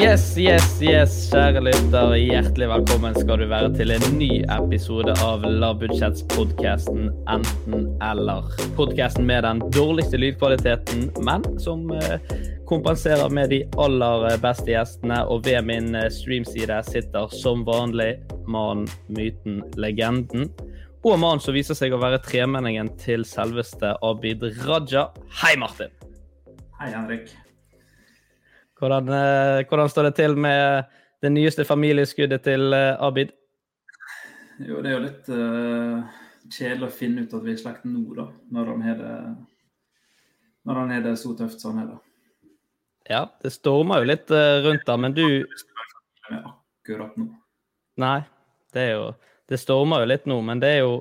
Yes, yes, yes, kjære lytter. Hjertelig velkommen skal du være til en ny episode av Lavbudsjettspodkasten Enten-eller. Podkasten med den dårligste lydkvaliteten, men som eh, kompenserer med de aller beste gjestene. Og ved min eh, streamside sitter som vanlig mannen, myten, legenden. Og mannen som viser seg å være tremenningen til selveste Abid Raja. Hei, Martin! Hei, Henrik. Hvordan, eh, hvordan står det til med det nyeste familieskuddet til eh, Abid? Jo, det er jo litt uh, kjedelig å finne ut at vi er i slekt nå, da. Når han har det, når han har det så tøft som han har det. Ja, det stormer jo litt rundt der, men du akkurat nå. Nei, det er jo Det stormer jo litt nå, men det er jo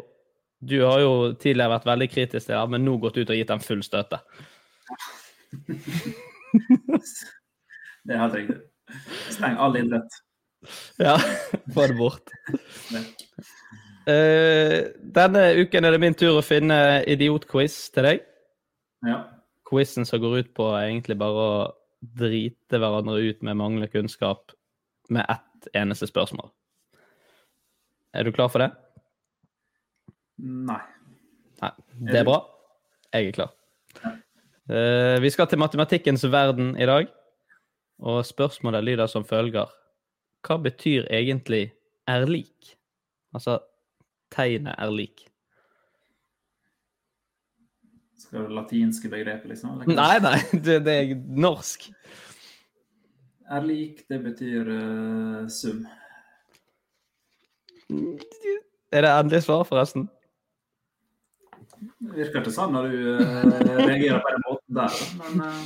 Du har jo tidligere vært veldig kritisk til det, men nå gått ut og gitt den full støtte. Det er helt riktig. Steng all idrett. Ja, få det bort. Eh, denne uken er det min tur å finne idiotquiz til deg. Ja. Quizen som går ut på egentlig bare å drite hverandre ut med manglende kunnskap med ett eneste spørsmål. Er du klar for det? Nei. Nei, det er bra. Jeg er klar. Eh, vi skal til matematikkens verden i dag, og spørsmålet lyder som følger. Hva betyr egentlig er lik? Altså tegnet er lik. Skal det latinske begrepet, liksom? eller? Nei, nei, det, det er norsk. Er lik, det betyr uh, sum. Er det endelig svar, forresten? Det virker ikke sånn når du uh, reagerer på den måten der, men uh,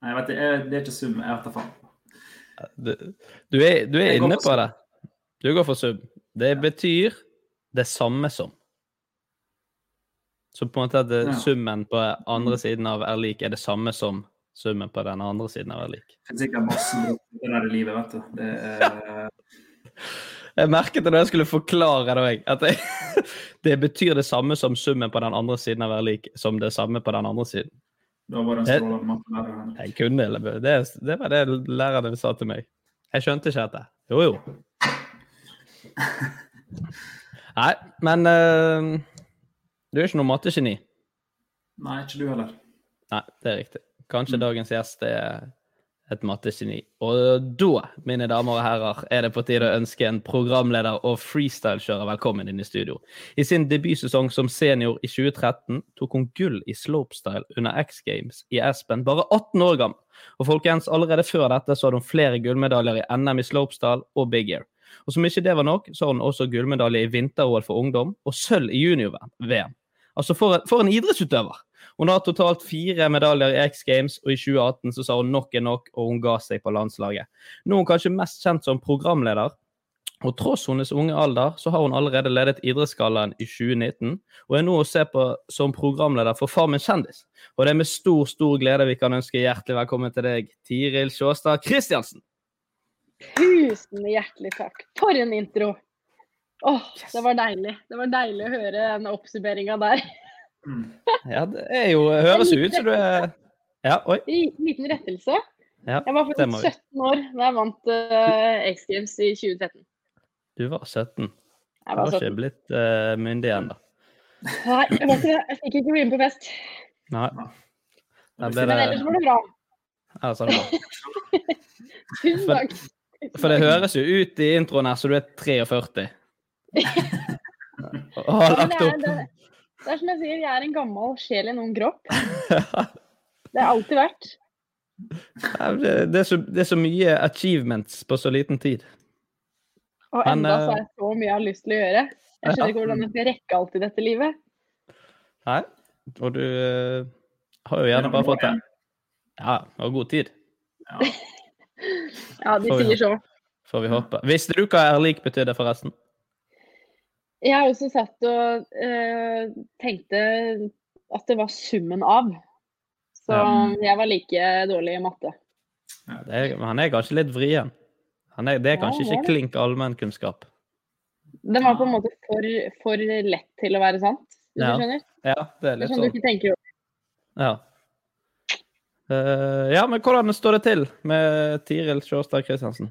Nei, jeg vet ikke, det er ikke sum. Jeg vet da faen. Du, du er, du er inne på det. Du går for sum. Det betyr det samme som. Så på en måte at det, Ja. summen på andre siden av er lik er det samme som summen på den andre siden er lik. Det finnes sikkert masse i livet, vet du. Det er, Jeg merket det da jeg skulle forklare det òg, at det, det betyr det samme som summen på den andre siden er lik, som det samme på den andre siden. da var det en strålende mattelærer. Jeg kunne det, det var det læreren sa til meg. Jeg skjønte ikke dette. Jo, jo. Nei, men uh, du er ikke noe mattegeni. Nei, ikke du heller. Nei, det er riktig. Kanskje dagens gjest er et mattegeni. Og da, mine damer og herrer, er det på tide å ønske en programleder og freestylekjører velkommen inn i studio. I sin debutsesong som senior i 2013 tok hun gull i slopestyle under X Games i Aspen, bare 18 år gammel. Og folkens, allerede før dette så hadde hun flere gullmedaljer i NM i slopestyle og Big Air. Og som ikke det var nok, så har hun også gullmedalje i vinter-OL for ungdom og sølv i junior-VM. Altså for, for en idrettsutøver! Hun har totalt fire medaljer i X Games, og i 2018 så sa hun nok er nok, og hun ga seg på landslaget. Nå er hun kanskje mest kjent som programleder. Og tross hennes unge alder, så har hun allerede ledet Idrettsgallaen i 2019, og er nå å se på som programleder for Farmen kjendis. Og det er med stor, stor glede vi kan ønske hjertelig velkommen til deg, Tiril Sjåstad Kristiansen. Tusen hjertelig takk. For en intro! Åh, det var deilig. Det var deilig å høre den oppsummeringa der. Ja, det er jo, høres jo ut som du er Ja, oi. En liten rettelse. Ja, Jeg var faktisk 17 år da jeg vant uh, X Games i 2013. Du var 17. Jeg Du var har ikke blitt uh, myndig ennå. Nei, jeg var ikke det. Jeg fikk ikke bli med på fest. Nei. Da ble Men det ellers var det bra. ja, sånn var det. Tusen For- takk. For det høres jo ut i introen her så du er 43. Og har men lagt det, opp det, er som jeg sier, jeg er en gammel sjel i noen ung kropp. Det har alltid vært. Det, det, er så, det er så mye achievements på så liten tid. Og Men, enda så eh, er det så mye jeg har lyst til å gjøre. Jeg skjønner ikke hvordan jeg skal rekke alt i dette livet. Nei, og du eh, har jo gjerne bare fått det. Ja, og god tid, Ja, de sier så. får vi håpe. Visste du hva er lik betydde, forresten? Jeg har også satt og eh, tenkte at det var summen av. Så Ja. jeg var like dårlig i matte. Det er, han er kanskje litt vrien. Han er, det er Ja, kanskje er ikke klink allmennkunnskap. Det var på en måte for, for lett til å være sant, hvis Ja, du skjønner? Ja, det er litt sånn du sånn. ikke tenker over. Ja. Uh, ja, men hvordan står det til med Tiril Sjåstad Kristiansen?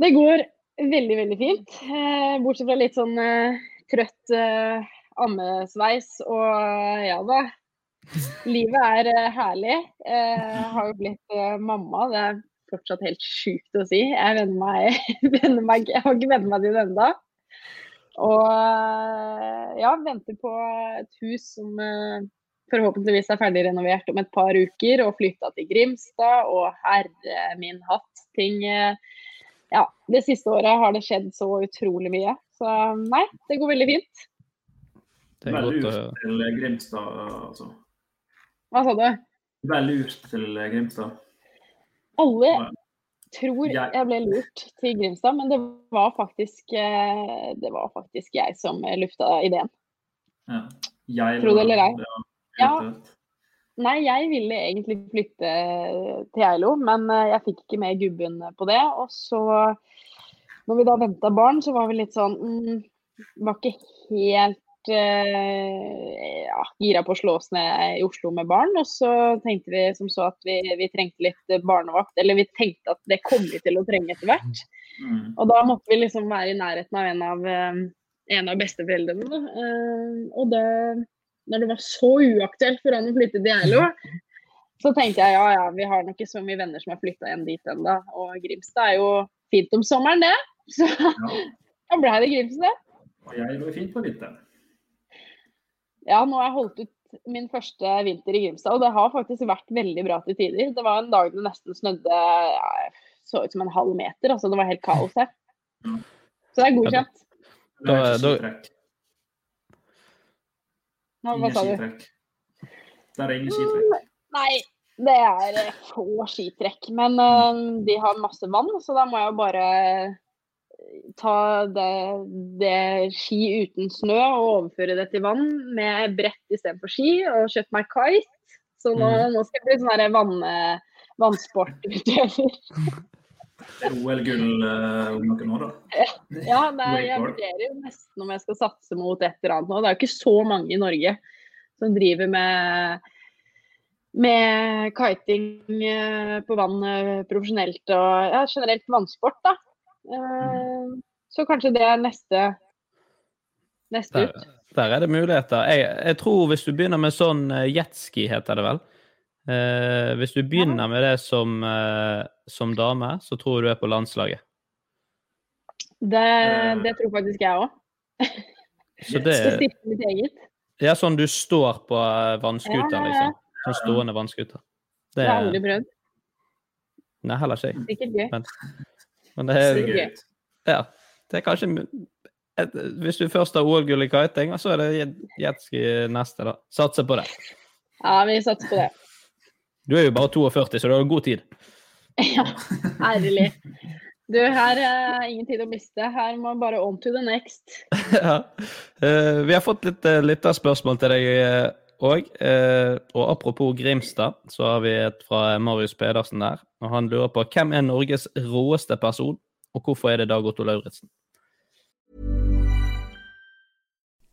Det går veldig, veldig fint. Eh, bortsett fra litt sånn eh, trøtt eh, ammesveis og ja da. Livet er herlig. Jeg har jo blitt mamma. Det er fortsatt helt sjukt å si. Jeg meg, meg Jeg har ikke vent meg til det ennå. Og ja, venter på et hus som forhåpentligvis er ferdig renovert om et par uker, og flytta til Grimstad. Og herre min hatt, ting ja, det siste året har det skjedd så utrolig mye. Så nei, det går veldig fint. Det er godt lurt til Grimstad, altså. Hva sa du? Vel lurt til Grimstad. Alle tror Jeg- ble lurt til Grimstad, men det var faktisk, eh, det var faktisk jeg som eh, lufta ideen. Ja. Jeg Tro det eller ei. Ja. Nei, jeg ville egentlig flytte til Geilo, men eh, jeg fikk ikke med gubben på det. Og så, når vi da venta barn, så var vi litt sånn mm, Var ikke helt eh, ja, gira på å slå oss ned i Oslo med barn. Og så tenkte vi som så at vi, vi trengte litt barnevakt. Eller vi tenkte at det kom vi til å trenge etter hvert. Mm. Og da måtte vi liksom være i nærheten av en av, eh, en av besteforeldrene. Eh, og det, når det var så uaktuelt for han å flytte til Geilo, så tenkte jeg ja ja, vi har nok ikke så mye venner som har flytta igjen dit ennå. Og Grimstad er jo fint om sommeren, det. Så da ble det Grimstad. Og jeg lå fint på vinteren. Ja, nå har jeg holdt ut min første vinter i Grimstad, og det har faktisk vært veldig bra til tider. Det var en dag det nesten snødde ja, så ut som en halv meter. altså Det var helt kaos her. Så det er godkjent. Det er Da- da- skitrekk. Det er ingen skitrekk. Nei, det er eh, få skitrekk. Men eh, de har masse vann, så da må jeg jo bare eh, ta det, det ski uten snø og overføre det til vann med brett istedenfor ski, og kjøpt meg kite. Så nå, nå skal jeg bli sånn her vann, er. OL-gull eh, om noen år, da. Ja, det er, jeg vurderer jo nesten om jeg skal satse mot et eller annet nå. Det er jo ikke så mange i Norge som driver med med kiting eh, på vann eh, profesjonelt og ja, generelt vannsport, da. Eh, Så kanskje det er neste neste Der, ut. der er det muligheter. Jeg, jeg tror hvis du begynner med sånn eh, jetski, heter det vel. Eh, hvis du begynner med det som, eh, som dame, så tror jeg du er på landslaget. Det, det tror faktisk jeg òg. Så det er mitt eget. Ja, sånn du står på eh, vannskuter, liksom. Sånn stående vannskuter. Det Det har jeg aldri prøvd. Nei, heller ikke jeg. Sikkert gøy. Men, men det er, gøy ja, det er kanskje et, Hvis du først har OL-gull i kiting, så er det jet- jetski neste, da. Satser på det. Ja, vi satser på det. Du er jo bare 42, så du har god tid. Ja, ærlig. Du, her er ingen tid å miste. Her må bare on to the next. ja. Uh, vi har fått litt uh, lytterspørsmål til deg òg. Uh, og apropos Grimstad, så har vi et fra Marius Pedersen der. Og han lurer på hvem er Norges råeste person, og hvorfor er det Dag Otto Lauritzen?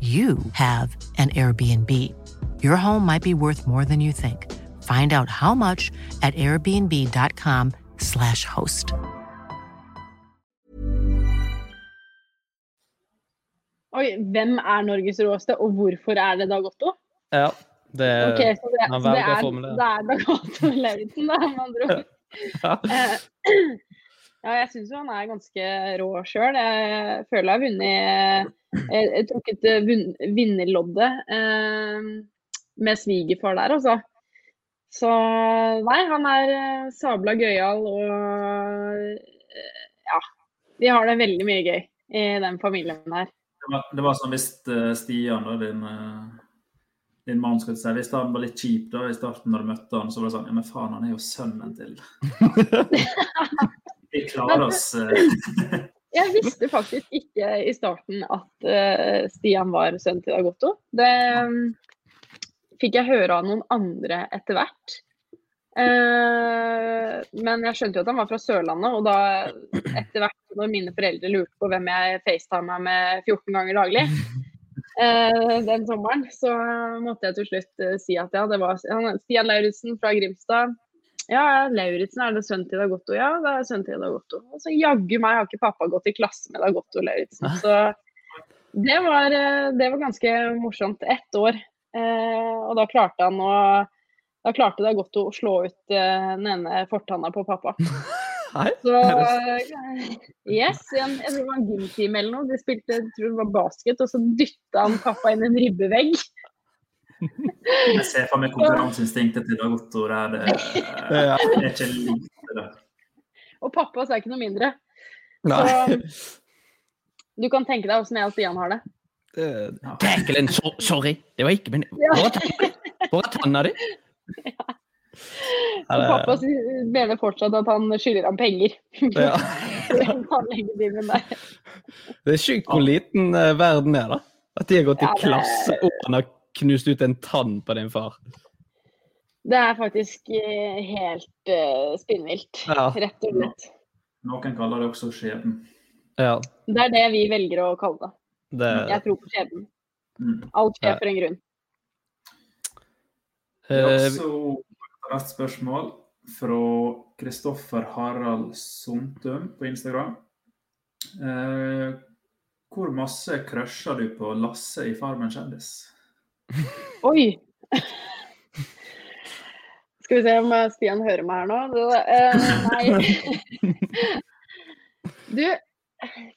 you have an Airbnb. Your home might be worth more than you think. Find out how much at airbnb.com/slash host. Oi, hvem er Norges råeste, og hvorfor er det Dag Otto? Ja, det, okay, så det, så det, er, det er Dag Otto Lauritzen, da, med andre ord. Ja. Eh, Ja, jeg syns jo han er ganske rå sjøl. Jeg føler jeg har vunnet Jeg, tok trukket vinnerlodde vinnerloddet eh, med svigerfar der, altså. Så nei, han er eh, sabla gøyal og eh, ja. Vi har det veldig mye gøy i den familien her. Det var, det var som hvis eh, Stian, da, din, eh, din mann, skulle si, hvis han var litt kjip da i starten når du møtte han, så var det sånn Ja, men faen, han er jo sønnen til Vi klarer oss eh, Jeg visste faktisk ikke i starten at uh, Stian var sønnen til Dag. Det um, fikk jeg høre av noen andre etter hvert. Uh, men jeg skjønte jo at han var fra Sørlandet, og da etter hvert når mine foreldre lurte på hvem jeg facetima med 14 ganger daglig uh, den sommeren, så måtte jeg til slutt si at ja, det var Stian Lauritzen fra Grimstad. Ja, ja, Lauritzen, er det sønnen til Dag Otto? Ja, det er sønnen til Dag Otto. Og så jaggu meg har ikke pappa gått i klasse med Dag Otto Lauritzen. Så det var, eh, det var ganske morsomt. Ett år Eh, og da klarte han å Da klarte godt å slå ut eh, den ene fortanna på pappa. Hei. Så eh, yes, en, jeg tror det var en gymtime eller noe. De spilte jeg tror det var basket, og så dytta han pappa inn en ribbevegg. Jeg ser for meg konkurranseinstinktet til Dag Otto der. Det, det er ikke lite, det. Og pappa sa ikke noe mindre. Nei. Så du kan tenke deg åssen jeg og Stian har det. Jacqueline, so sorry. Det var ikke min Hvor er tanna di. Ja. tanna pappa mener fortsatt at han skylder ham penger. Ja. Det er sjukt hvor liten eh, verden er, da. At de har gått i Ja, det klasse og han har knust ut en tann på din far. Det er faktisk eh, helt uh, spinnvilt, Ja. rett og slett. Noen kaller det også skjebnen. Ja, Det er det vi velger å kalle det. det Jeg tror på skjebnen. Mm. Alt skjer Ja. for en grunn. Det er Eh, også et spørsmål fra Kristoffer Harald Sundtum på Instagram. Uh, hvor masse crusher du på Lasse i Farmen kjendis? Oi! Skal vi se om eh, Stian hører meg her nå. Eh, nei. Du,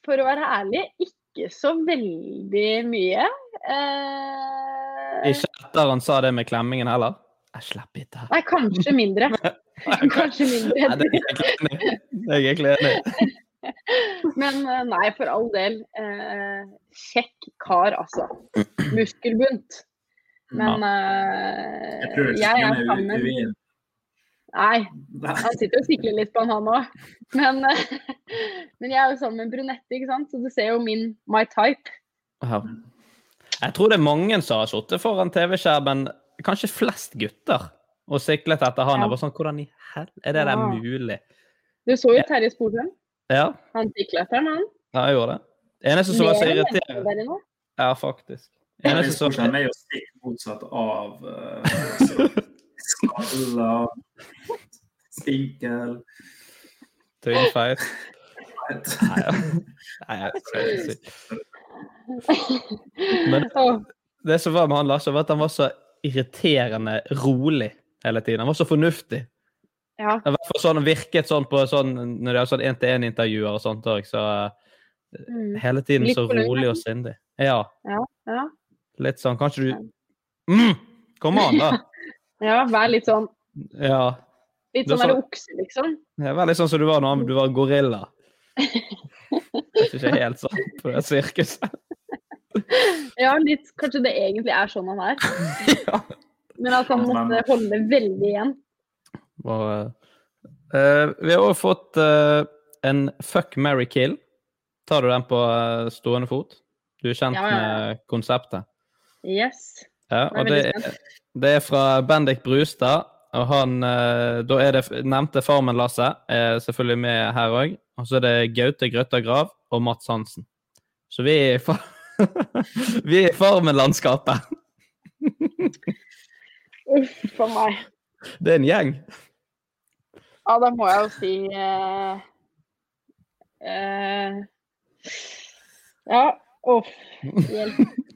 for å være ærlig, ikke så veldig mye. Eh, Ikke etter han sa det med klemmingen heller. Jeg slapp ikke. nei, kanskje mindre. Kanskje mindre. Nei, det er jeg egentlig enig i. Men nei, for all del. Eh, kjekk kar, altså. Muskelbunt. Men eh, Jeg tror jeg er sammen. Nei, han sitter og sikler litt på han, han òg. Men, eh, men jeg er jo sammen med en brunette, ikke sant? så du ser jo min my type. Aha. Jeg tror det er mange som har sittet foran TV-skjermen, kanskje flest gutter, og siklet etter han. Ja. Sånn, Hvordan i hell Er det der Ja. mulig? Du så jo Terje Sporsem. Ja, Han siklet etter han. ja jeg gjorde det. Eneste som var så irriterende. Ja, faktisk. Sporsem er jo stikk motsatt av uh, skalla, spinkel Tynnfeit. Nei, ja. Nei, jeg skal ikke si. Men det som var med han Lars, var at han var så irriterende rolig hele tiden. Han var så fornuftig. Ja. I hvert fall sånn virket sånn på sånn, når det er sånn én-til-én-intervjuer og sånt òg, så eh, Mm. hele tiden så rolig og sindig. Ja, Ja, ja. Litt sånn Kanskje du mm, Kom an, da! ja, vær litt sånn Ja. Litt sånn derre okse, liksom. ja litt sånn som du var når du var gorilla. Det er ikke helt sånn på det sirkuset. Ja, litt, kanskje det egentlig er sånn han er. Men at han måtte holde veldig igjen. Og, uh, vi har også fått uh, en fuck, marry, kill. Tar du den på eh, stående fot? Du er kjent Ja, ja, ja. med konseptet? Yes. Ja, og det, det er fra Bendik Brustad. Og han, eh, da er det nevnte Farmen-Lasse er selvfølgelig med her òg. Og så er det Gaute Grøtta Grav og Mats Hansen. Så vi er i, fa vi er i Farmen-landskapet. Uff a meg. Det er en gjeng. Ja, da må jeg jo si eh, eh, Ja, uff. Hjelp.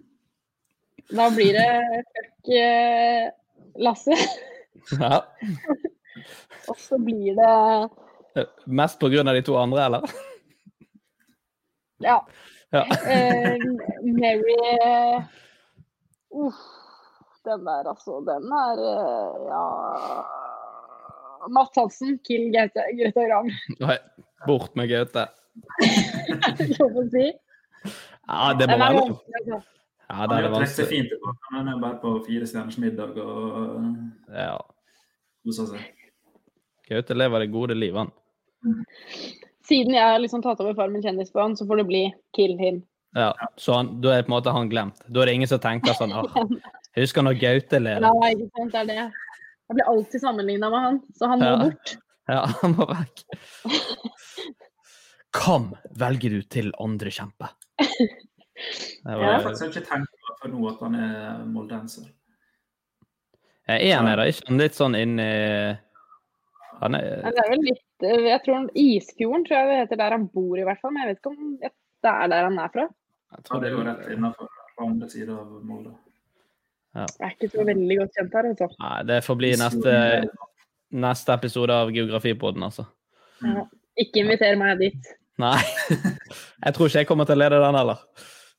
Da blir det fuck eh, Lasse. Ja. Og så blir det Mest på grunn av de to andre, eller? Ja. Ja. Eh, Mary eh, Uff. Den der, altså. Den er eh, Ja Matt Hansen, kill Gaute Grete Grav. Nei, bort med Gaute. Lov å si. Ja, det må være lov. Vanskelig. Ja, Han det er trukket seg fint tilbake. Han er bare på fire stjerners middag og Ja. koser seg. Gaute lever det gode livet, han. Siden jeg har liksom tatt over Farmen kjendis på han, så får det bli kill him. Ja, så han, da er på en måte han glemt. Da er det ingen som tenker sånn ah, husker når Gaute levde. Nei, ikke sant, det er det. Jeg blir alltid sammenligna med han, så han må Ja. bort. Ja, han må vekk. Hvem velger du til andre kjempe? Det Jeg har faktisk ikke tenkt på noe at han er moldenser. er han da ikke han litt sånn inni Han er det er vel litt eh, Jeg tror han- Isfjorden tror jeg det heter der han bor, i hvert fall. Men jeg vet ikke om det er der han er fra. jeg tror er det jo er rett innenfor på andre sida av Molde. Ja. Jeg er ikke så veldig godt kjent her, altså. Nei, det får bli neste, neste episode av Geografipoden, altså. Ja. Ikke inviter meg dit. Nei. Jeg tror ikke jeg kommer til å lede den heller.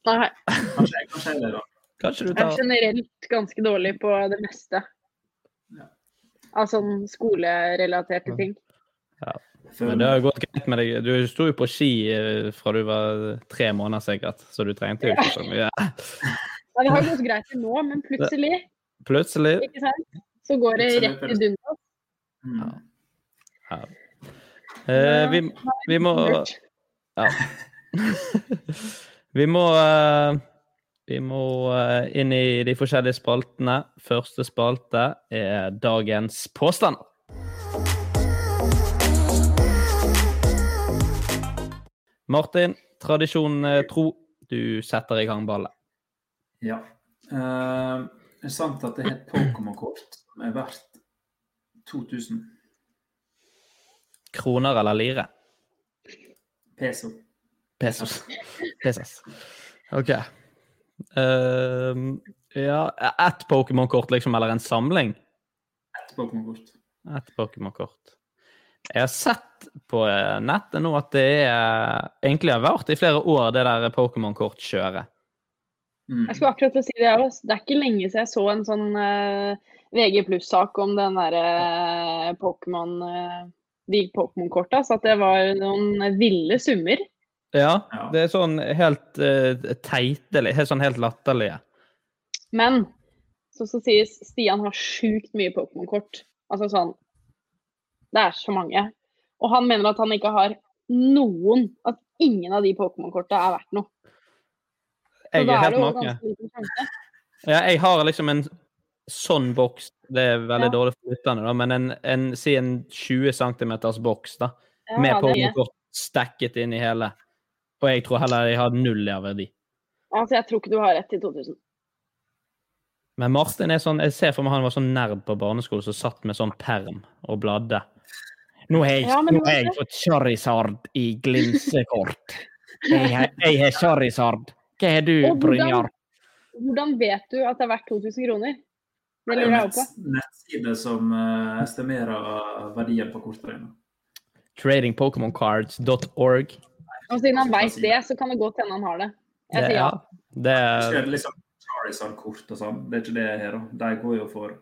Nei. Kanskje, kanskje jeg leder. Kanskje du Jeg er generelt ganske dårlig på det meste. Av sånn skolerelaterte ting. ja. Men det har jo gått greit med deg. Du sto jo på ski eh, fra du var tre måneder sikkert, så du trengte jo ikke så mye. Ja, det har gått greit til nå, men plutselig, Plutselig ikke sant, så går det rett i dundas. ja. Eh, vi, vi må Ja. Vi må eh, Vi må eh, inn i de forskjellige spaltene. Første spalte er dagens påstand. Martin, tradisjonen tro, du setter i gang ballet. Ja. Eh, det er sant at det er et Pokémon-kort som er verdt 2000 Kroner eller lire? peso. Pesos. Pesos. OK. Uh, ja, ett Pokémon-kort, liksom, eller en samling? Ett Pokémon-kort. Et Pokémon-kort. Jeg har sett på eh, nettet nå at det er egentlig har vært i flere år, det der Pokémon-kortkjøret. Jeg skulle akkurat til å si det, jeg også. Det er ikke lenge siden jeg så en sånn uh, VG pluss-sak om den derre uh, Pokémon uh, De Pokémon-korta, så at det var noen ville summer. Ja, det er sånn helt uh, teite, helt sånn helt latterlige. Men så, så sies Stian har sjukt mye Pokémon-kort. Altså sånn Det er så mange. Og han mener at han ikke har noen At ingen av de Pokémon-korta er verdt noe. Så Jeg er er helt make. Ja, jeg har liksom en sånn boks, det er veldig Ja. dårlig for lytterne, da, men en, en, si en 20 cm boks da, Ja, med Pokémon-kort stacket inn i hele. Og jeg tror heller jeg har null i verdi. Altså, jeg tror ikke du har rett til 2000. Men Martin er sånn, jeg ser for meg han var sånn nerd på barneskolen som satt med sånn perm og bladde. Nå har jeg, Ja, men nå har jeg fått Charizard i glinsekort. Jeg har, jeg har Charizard. Hva har du, Brynjar? Hvordan vet du at det er verdt 2000 kroner? Det er lurer jeg på. nettside som uh, estimerer verdien på kortene. Tradingpokemoncards.org. Og siden han veit det, så kan det godt hende han har det. Jeg sier ja. Det er det liksom Charizard-kort og sånn. Det er ikke det jeg har, da. De går jo for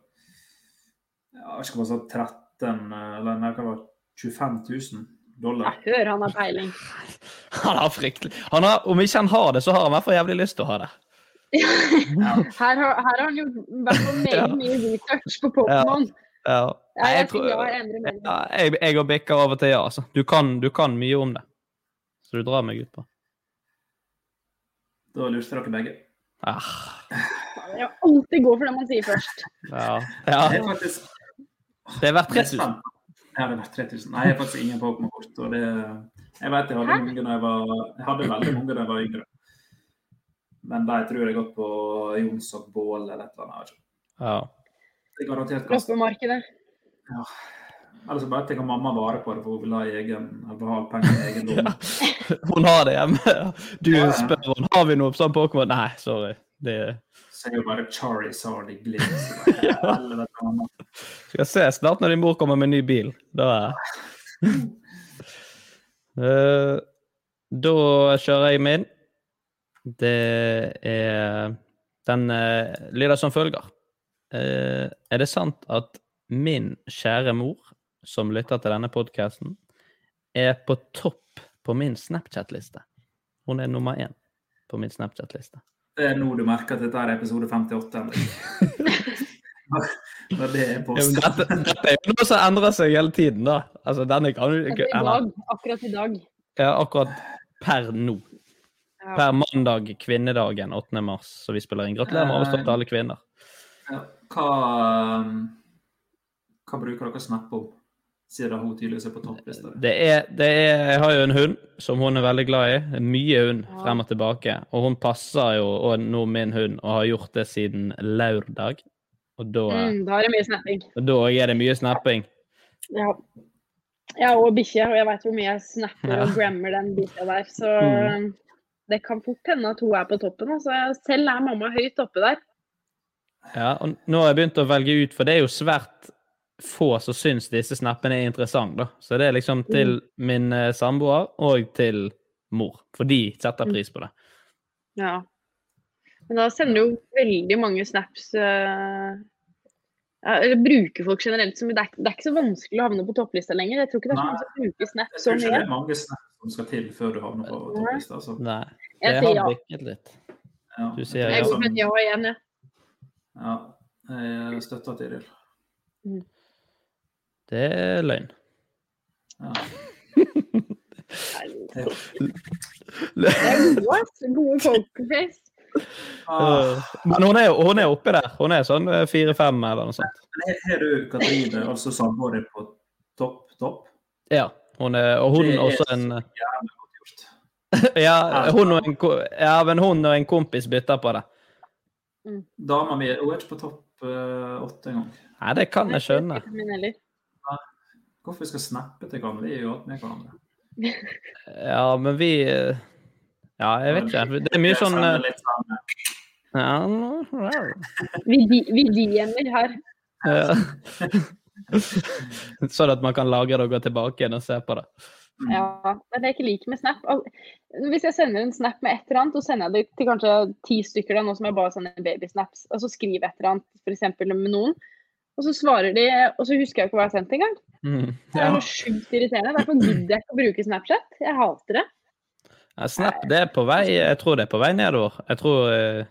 ja, jeg skal bare si 13 eller nei, hva var det, 25 000 dollar. hører, han har peiling. Han har fryktelig han har, Om ikke han har det, så har han i hvert fall jævlig lyst til å ha det. Her har, her har han gjort vært meget mye research på Pokémon. Ja. Ja, jeg jeg, tror, jeg jeg, jeg og bikker over til ja. Altså. Du, kan, du kan mye om det. Så du drar meg ut på. Da lurte dere begge. Ah, Jeg alltid god for det man sier først. ja. Det ja. er faktisk Det er verdt er 3000. spent. Ja, det er verdt 3000. Nei, jeg har faktisk ingen Pokémon-kort. og det... Jeg vet jeg hadde mange da jeg var Jeg hadde veldig mange da jeg var yngre. Men de tror jeg gått på Jonsson Bål eller et eller annet. Ja. Det er garantert kast. Loppemarkedet. Ja. Eller så bare tenker mamma vare på det, for hun vil ha egen, eller ha penger i egen lomme. Hun har det hjemme. Du Ja, ja. spør henne har vi noe sånn Pokémon. Nei, sorry. Det Så er jo bare Charizard i glitz. Mamma. skal se snart når din mor kommer med ny bil. Da Eh, Da kjører jeg min. Det er Den eh, lyder som følger. Eh, er det sant at min kjære mor, som lytter til denne podkasten, er på topp på min Snapchat-liste? Hun er nummer én på min Snapchat-liste. Det er nå du merker at dette er episode 58. Når det er Ja, dette, dette er jo noe som endrer seg hele tiden, da. Altså, denne kan du ikke eller- akkurat i dag. Ja, akkurat per nå. Ja. Per mandag, kvinnedagen 8. mars, så vi spiller inn. Gratulerer med overstått til alle kvinner. Ja, hva, um, hva bruker dere å snappe om, siden hun tydeligvis er på topplista? Det er, det er, jeg har jo en hund som hun er veldig glad i. Mye hund frem og tilbake. Og hun passer jo og nå min hund, og har gjort det siden lørdag. Og da, Mm, da er det mye snapping. Og da er det mye snapping. Ja. Jeg har òg bikkje, og jeg veit hvor mye jeg snapper Ja. og grammer den bikkja der. Så Mm. det kan fort hende at hun er på toppen. Altså. Selv er mamma høyt oppe der. Ja, og nå har jeg begynt å velge ut, for det er jo svært få som syns disse snappene er interessante, da. Så det er liksom til min eh, samboer og til mor, for de setter pris på det. Ja. Men da sender jo veldig mange snaps uh, Eller bruker folk generelt så mye. Det er, det er ikke så vanskelig å havne på topplista lenger. Jeg tror ikke det er så mange som bruker snaps Jeg så tror ikke det er er mange snaps som skal til før du havner på topplista. Altså. Nei. Jeg Jeg sier har ja. blikket litt. Ja. Du sier Jeg ja. går for et ja igjen, jeg. Ja, jeg støtter Tiril. Det er løgn. Ja. Det er gode, pokerface. Uh, Men hun er, hun er oppi der. Hun er sånn eh, fire-fem eller noe sånt. Men Har du Katrine, altså samboer på topp, topp? Ja. Hun er, og hun Det er også en ja, hun og en, ja, men hun og en kompis bytter på det. Dama mi hun er ikke på topp eh, åtte engang. Nei, det kan jeg skjønne. Hvorfor vi skal snappe til hverandre? Vi er jo alt med hverandre. Ja, men vi eh, Ja, jeg vet ikke. Det er mye sånn eh, ja, Vi, vi DM-er her. ja. Sånn at man kan lagre det og gå tilbake igjen og se på det. Ja, det er det jeg ikke liker med Snap. Hvis jeg sender en Snap med et eller annet, så sender jeg det til kanskje ti stykker, da, nå som jeg bare sender babysnaps, og så skriver jeg et eller annet, f.eks. med noen, og så svarer de, og så husker jeg ikke hva jeg har sendt engang. Mm. Det er noe sjukt irriterende. Derfor gidder jeg ikke å bruke Snapchat. Jeg hater det. Ja, Snap det er på vei Jeg tror det er på vei nedover. Jeg tror uh,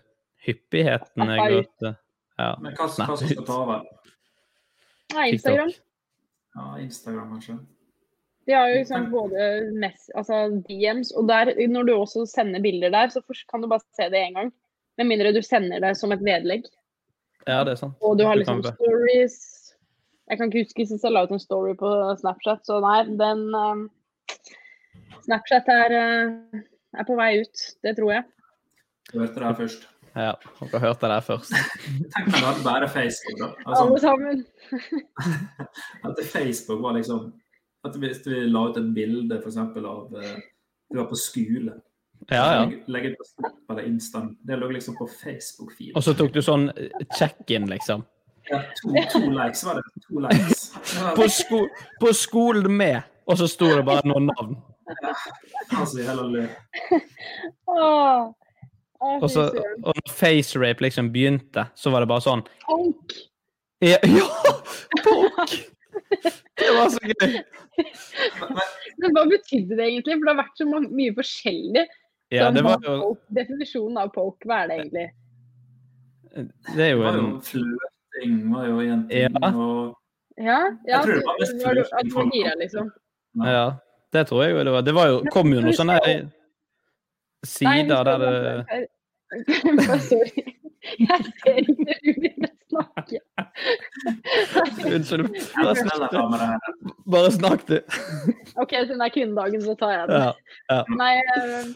hyppigheten er gått eh, ja, Men hva, hva som skal ta over? Nei, Instagram. Ja, Instagram, kanskje. De har jo liksom både mess, altså DMs, og der, når du også sender bilder der, så kan du bare se det én gang. Med mindre du sender det som et vedlegg. Ja, det er sant. Og du har liksom stories. Jeg kan ikke huske sist jeg la ut en story på Snapchat, så nei, den uh, Snapchat er, uh, er på vei ut. Det tror jeg. Du hørte det her først. Ja, dere hørte det her først. Tenk om det hadde bare Facebook, da. Altså, Alle sammen. at Facebook var liksom At hvis vi la ut et bilde eksempel av eh, Du var på skole. Ja, ja. Legge- Legge på det eller Insta. Det lå liksom på Facebook-feed. Og så tok du sånn eh, check-in, liksom. Ja, to, to likes var det. To likes. På, sko på skolen med, og så sto det bare noen navn. Altså, Og, så, og når facerape liksom begynte, så var det bare sånn Punk! Ja! ja punk! Det var så gøy. Men hva betydde det egentlig? For det har vært så mye forskjellig. Ja, Sånn, det var jo Definisjonen av poke, hva er det egentlig? Det er jo en var jo en flørting, var jo jenting. Ja. Og Ja, ja tror det var mest var du- at du var folk liksom. Ja, det tror jeg jo det var. Det var jo, kom jo noen sånne sider der det Nei, Sorry. Jeg ser ikke du begynner å snakke. Unnskyld. Bare snakk, du. Bare snakk, du. OK, siden det er kvinnedagen, så tar jeg det. Ja, ja. Nei, eh,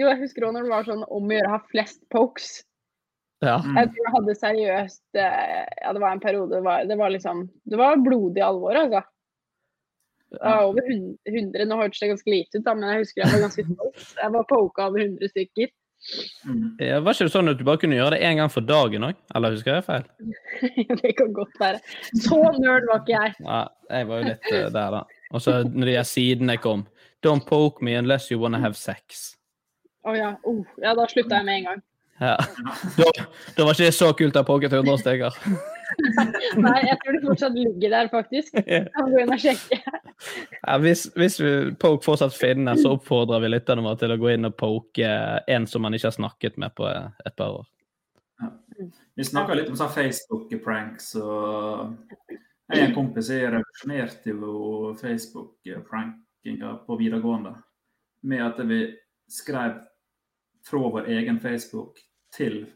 jo, jeg husker òg når det var sånn om å gjøre å ha flest pokes. Ja. Jeg tror jeg hadde seriøst eh, Ja, det var en periode det var, det var liksom Det var blodig alvor, altså. Det var over hun- 100. Nå hørtes det ganske lite ut, da, men jeg husker jeg var ganske stolt. Jeg var poka over 100 stykker. Ja, Var ikke det sånn at du bare kunne gjøre det én gang for dagen òg? Eller husker jeg feil? det kan godt være. Så nerd var ikke jeg. Ja, jeg var jo litt uh, der, da. Og så når de her sidene kom Don't poke me unless you wanna have sex. Å ja. Oh, ja, da slutta jeg med en gang. Ja. Da, da var ikke det så kult å ha poket 100 stykker. Nei, jeg tror det fortsatt ligger der, faktisk. Jeg må gå inn og sjekke. Ja, hvis, hvis vi, poke fortsatt finnes, så oppfordrer vi lytterne våre til å gå inn og poke en som man ikke har snakket med på et par år. Vi snakka litt om sånn Facebook-pranks og Jeg en kompis jeg revolusjonerte jo Facebook-prankinga på videregående med at vi skrev fra vår egen Facebook til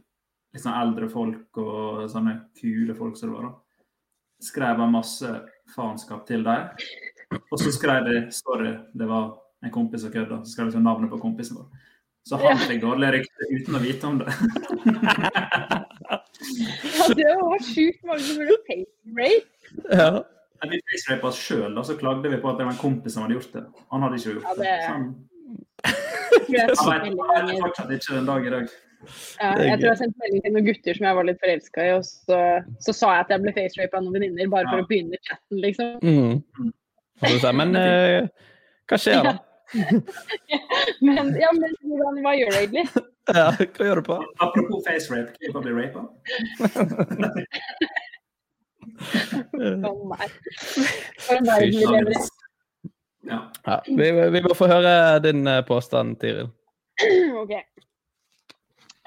sånn eldre folk og sånne kule folk som det var. da. Skrev jeg masse faenskap til dem. Og så skrev de 'sorry, det var en kompis som kødda'. Så skrev de sånn navnet på kompisen vår. Så han Ja. fikk dårlig rykte uten å vite om det. Ja, det var sjukt mange som ble face-rape. Ja. Vi face-rapa oss sjøl, og så klagde vi på at det var en kompis som hadde gjort det. Han hadde ikke gjort Ja, det. det- Så han, Jeg vet, fortsatt ikke den dag i dag. Ja, jeg tror jeg sendte melding til noen gutter som jeg var litt forelska i, og så, så sa jeg at jeg ble facerapa av noen venninner, bare for å begynne chatten, liksom. Mm. Sa Men eh, hva skjer da? Men ja, men hvordan, hva gjør du egentlig? Ja, hva gjør du på? Apropos face rape, jeg det bli rapa? Ja. Ja, vi, vi må få høre din eh, påstand, Tiril. OK.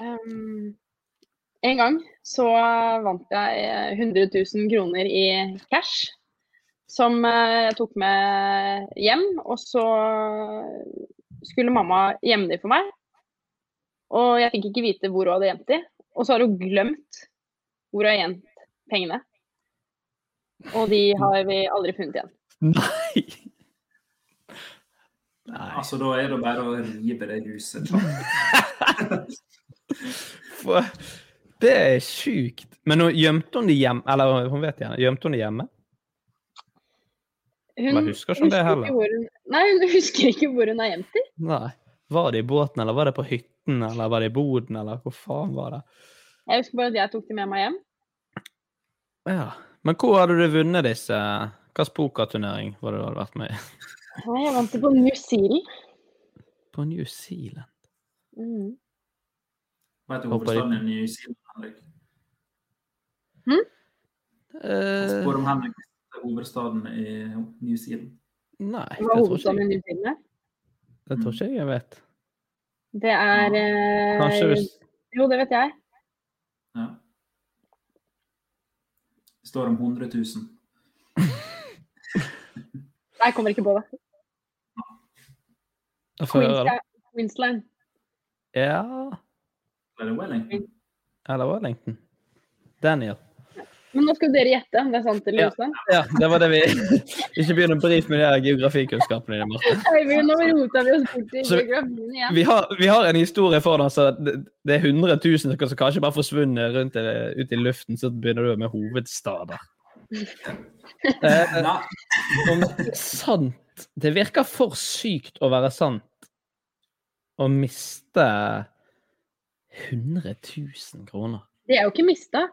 Um, en gang så vant jeg eh, 100 000 kroner i cash. Som eh, jeg tok med hjem. Og så skulle mamma gjemme de for meg. Og jeg fikk ikke vite hvor hun hadde gjemt de. Og så har hun glemt hvor hun har gjemt pengene. Og de har vi aldri funnet igjen. Nei! Altså, da er det bare å rive det huset. For, det er sjukt. Men nå gjemte hun det hjemme? Eller hun vet gjerne, gjemte hun det hjemme? Hun Men husker ikke om det heller. hun, nei, hun husker ikke hvor hun har gjemt i Nei. Var det i båten, eller var det på hytten, eller var det i boden, eller hvor faen var det? Jeg husker bare at jeg tok det med meg hjem. Ja. Men hvor hadde du vunnet disse? Hvilken pokerturnering var det du hadde vært med i? Jeg vant det på New Zealand. På New Zealand? Mm. Vet du hovedstaden i New Zealand, Henrik? Hm? Eh, Spør om Henrik visste hovedstaden i New Zealand. Nei, det er tror ikke jeg. New Zealand? Det tror ikke jeg jeg vet. Det er eh, Kanskje hvis Jo, det vet jeg. Ja. Det står om 100 000. Nei, jeg kommer ikke på det. Queensland. Ja Er det Wellington? Eller Wellington. Daniel. Men nå skal dere gjette om det er sant eller Ja. usant. Ja, det var det vi Ikke begynn å brife med de her geografikunnskapene dine, Marte. Nå rota vi oss bort i Så- geografien igjen. Vi har, vi har en historie foran oss. Det det er 100 000 som kanskje bare forsvunnet rundt i, ut i luften, så begynner du med hovedstader. Eh, om det er sant Det virker for sykt å være sant å miste 100 000 kroner. De er jo ikke mista.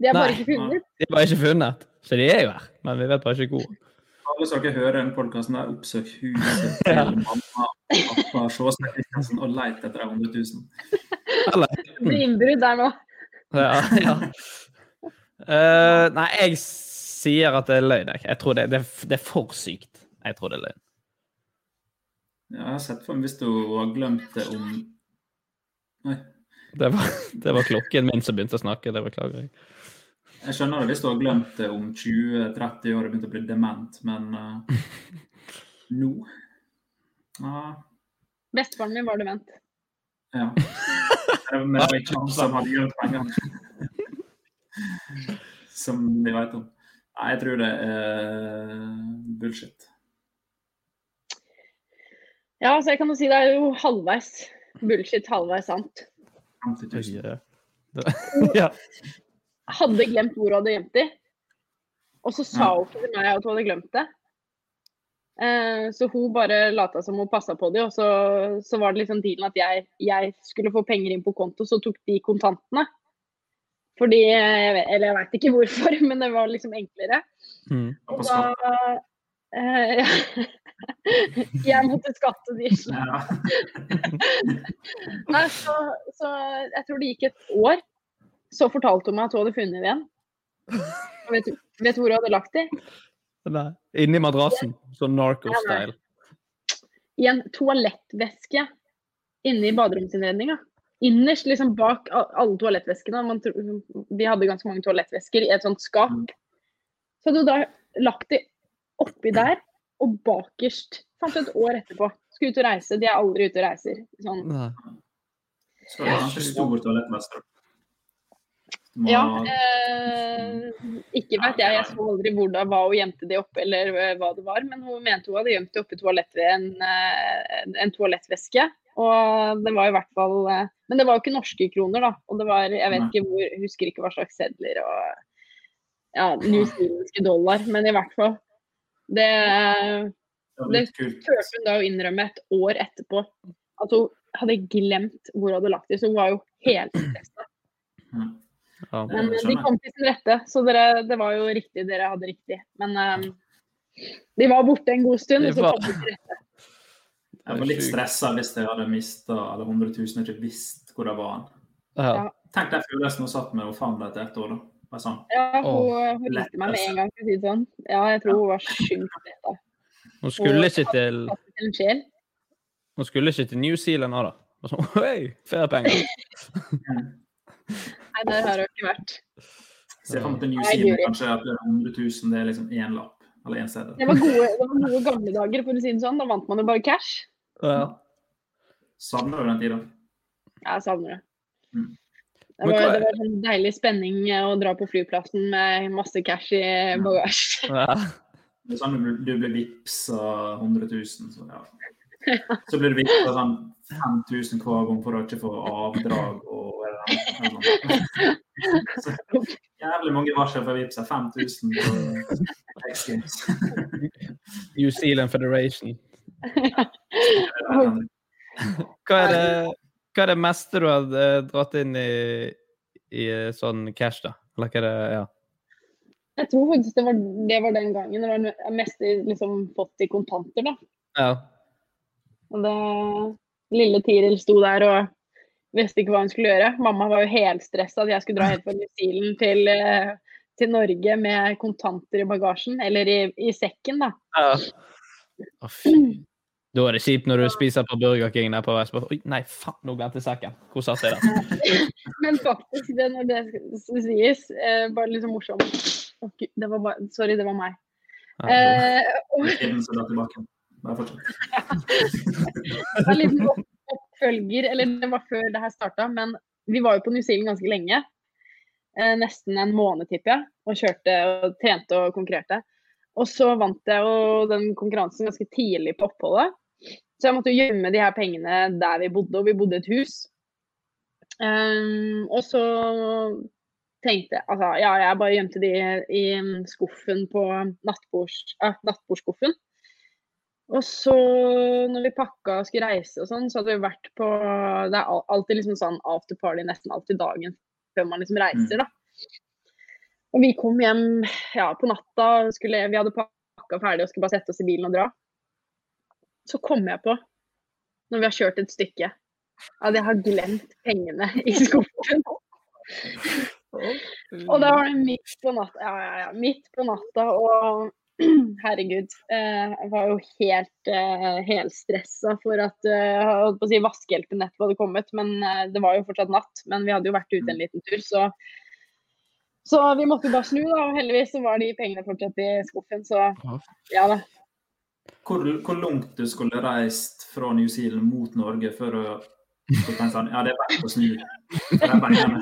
De er bare Nei. ikke funnet. De er bare ikke funnet. Så de er jo her, men vi vet bare ikke hvor. Alle som dere hører den podkasten, oppsøk huset til Ja. mamma og pappa Sjåstad Kristiansen og leit etter de 100 000. Eller Det blir innbrudd der nå. Ja, ja. Uh, nei, jeg sier at det er løgn. jeg. Jeg tror det, det, det er for sykt. Jeg tror det er løgn. Ja, jeg har sett for meg hvis du har glemt det om Nei. Det var, det var klokken min som begynte å snakke. Det beklager jeg. Jeg skjønner det hvis du har glemt det om 20-30 år og begynt å bli dement, men uh, nå uh, Bestefaren min var dement. ja. Men det var ikke han som hadde gjemt pengene. Som de vet om. Nei, jeg tror det er bullshit. Ja, altså jeg kan jo si det er jo halvveis bullshit, halvveis sant. 50 000. Ja. ja. Hadde glemt hvor hun hadde gjemt de. Og så sa Ja. hun ikke til meg at hun hadde glemt det. Eh, så hun bare lata som hun passa på de, og så, så var det liksom dealen at jeg, jeg skulle få penger inn på konto, så tok de kontantene. Fordi Eller jeg veit ikke hvorfor, men det var liksom enklere. Mm. Og Da eh, ja. Jeg måtte skatte de. Ja. Nei, så, så jeg tror det gikk et år. Så fortalte hun meg at hun hadde funnet igjen. Vet, du- vet du hvor hun hadde lagt de? Nei. Inni madrassen. Sånn narco-style. I en toalettveske inne i baderomsinnredninga. Innerst, liksom bak alle toalettveskene. Man, tro- de hadde ganske mange toalettvesker i et sånt skap. Så hadde hun da lagt de oppi der, og bakerst. Fant et år etterpå. Skulle ut og reise. De er aldri ute og reiser. Sånn. Nei. Skal er ganske stor toalettmester. Må- Ja. Eh, ikke vet jeg. Jeg så aldri hvor da, var hun gjemte det oppe, eller eh, hva det var. Men hun mente hun hadde gjemt det oppi en, eh, en, en toalettveske. Og det var i hvert fall eh, Men det var jo ikke norske kroner, da. Og det var Jeg vet Nei. ikke hvor husker ikke hva slags sedler og Ja, newzealandske dollar, men i hvert fall. Det, Det turte hun da å innrømme et år etterpå. At hun hadde glemt hvor hun hadde lagt det, så hun var jo helt stressa. Ja. Men eh, de kom til sin rette, så dere, det var jo riktig. Dere hadde riktig. Men um, de var borte en god stund, og så kom de til rette. Jeg var litt stressa hvis jeg hadde mista alle 100 000 og ikke visst hvor det var. Ja. Tenk den følelsen hun satt med og fant etter ett år. da. Bare sånn. Ja, hun, hun likte meg med en gang, for å si det sånn. Ja, jeg tror hun var sjukt stressa. Hun skulle ikke til Hun skulle ikke til New Zealand da. Og Sånn, Hei, feriepenger! Nei, der har hun ikke vært. Se for meg til New Zealand kanskje at det er 100 000, det er liksom én lapp. Eller én CD. Det var gode, det var gode gamle dager, for å si det sånn. Da vant man jo bare cash. Ja. Savner du den tida? Ja, Jeg savner det. Mm. Det var, det var sånn deilig spenning eh, å dra på flyplassen med masse cash i bagasje. Det er sånn du, du blir vippsa 100 000, så ja. Så blir du vippsa sånn 5000 hver gang for å ikke få avdrag og eller noe sånt. Så jævlig mange varsler for Vipps. 5000 på X Games. New Zealand Federation. Hva er det, hva er det meste du har eh, dratt inn i, i eh, sånn cash, da? Eller hva er det Ja. Jeg tror faktisk det var, det var den gangen det var mest liksom fått i kontanter, da. ja. Og det lille Tiril sto der og visste ikke hva hun skulle gjøre. Mamma var jo helstressa at jeg skulle dra helt fra New Zealand til, eh, til Norge med kontanter i bagasjen, eller i, i sekken, da. ja. Å, fy. Da er det kjipt når du spiser på Burger King der på vei. så Oi, nei, faen, nå glemte jeg sekken. Hvor satt jeg den? Men faktisk, det, når det sies, eh, bare liksom morsomt Oh, Gud, det var bare, Sorry, det var meg. Eh, og det var litt liten oppfølger, eller det var før det her starta, men vi var jo på New Zealand ganske lenge. Eh, nesten en måned, tipper jeg. Og kjørte og trente og konkurrerte. Og så vant jeg jo den konkurransen ganske tidlig på oppholdet. Så jeg måtte gjemme de her pengene der vi bodde, og vi bodde i et hus. Um, og så tenkte jeg altså, ja, jeg bare gjemte de i skuffen på nattbords, ja, nattbordskuffen. Og så, når vi pakka og skulle reise og sånn, så hadde vi vært på Det er alltid liksom sånn after party nesten alltid dagen før man liksom reiser, da. Og vi kom hjem ja, på natta, skulle, vi hadde pakka ferdig og skulle bare sette oss i bilen og dra. Så kom jeg på, når vi har kjørt et stykke, at jeg har glemt pengene i skuffen. Og da var det midt på natta, ja, ja, ja, midt på natta, og herregud. Eh, jeg var jo helt eh, helstressa for at eh, jeg holdt på å si vaskehjelpen nettopp hadde kommet. Men det var jo fortsatt natt. Men vi hadde jo vært ute en liten tur, så så vi måtte bare snu, da. Og heldigvis så var de pengene fortsatt i skuffen, så ja da. Hvor, hvor langt du skulle reist fra New Zealand mot Norge for å tenke sånn, Ja, det er verdt å snu. Det er pengene.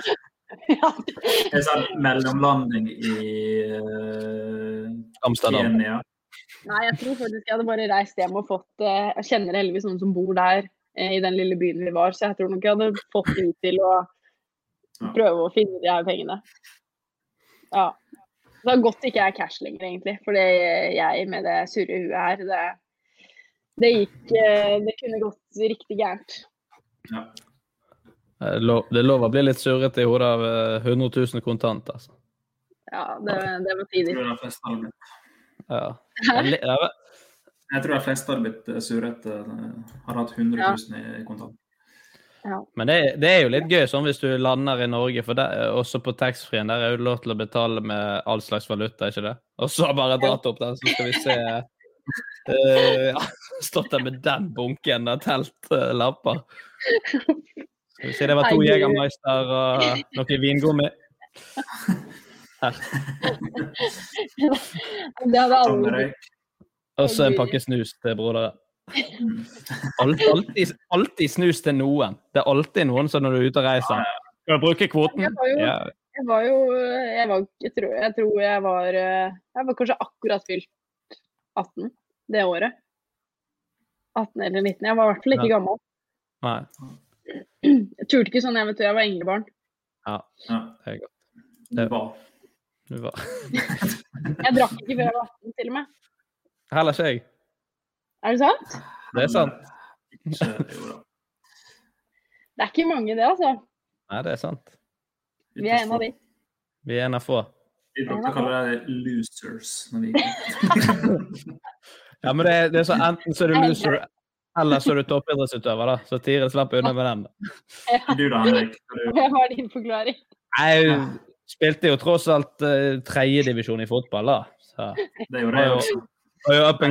Det er sånn mellomlanding i uh, Amsterdam. Kenya. Nei, jeg tror faktisk jeg hadde bare reist hjem og fått uh, Jeg kjenner heldigvis noen som bor der uh, i den lille byen vi var, så jeg tror nok jeg hadde fått dem til å prøve å finne de her pengene. Ja. Det er godt det ikke er cash lenger, egentlig. For det jeg med det surre huet her, det, det gikk eh, Det kunne gått riktig gærent. Det er det er lov å bli litt surrete i hodet av eh, 100 000 kontant, altså. Ja, det, det var Jeg tror de fleste hadde blitt, Ja. Det li- det er- jeg tror de fleste hadde blitt eh, surrete. eh, Hadde hatt 100 000 i kontant. Men det, det er jo litt gøy sånn hvis du lander i Norge, for der, også på taxfree-en der er jo lov til å betale med all slags valuta, ikke det? Og så bare dratt opp der, så skal vi se Uh, ja, Stått der med den bunken av teltlapper. Skal vi se, det var to du- Jegermeister og noe vingummi. Her. Det hadde aldri Og så en pakke snus til broderen. Alt, alltid, alltid snus til noen. Det er alltid noen som når du er ute og reiser. Skal du bruke kvoten? Jeg var jo, Ja. jeg var jo jeg, var, jeg, tror, jeg tror jeg var eh, Jeg var kanskje akkurat fylt 18 det året. 18 eller 19. Jeg var i hvert fall ikke Ja. gammel. Nei. Jeg turte ikke sånn, jeg vet du, jeg var englebarn. Ja, Ja. det er godt. Det var. Du var. Jeg drakk ikke før jeg var 18, til og med. Heller ikke jeg. Er det sant? Det er sant. Det er ikke mange, det, altså. Nei, det er sant. Vi er en av de. Vi er en av få. Vi brukte å kalle det losers. Når vi. Ja, men det, er- det er så enten så er du loser, eller så er du toppidrettsutøver, da. Så Tiril slapp unna med den. Du da, Henrik? Hva var din forklaring? Jeg spilte jo tross alt uh, tredjedivisjon i fotball, da. Så Det gjorde jeg også. var jo up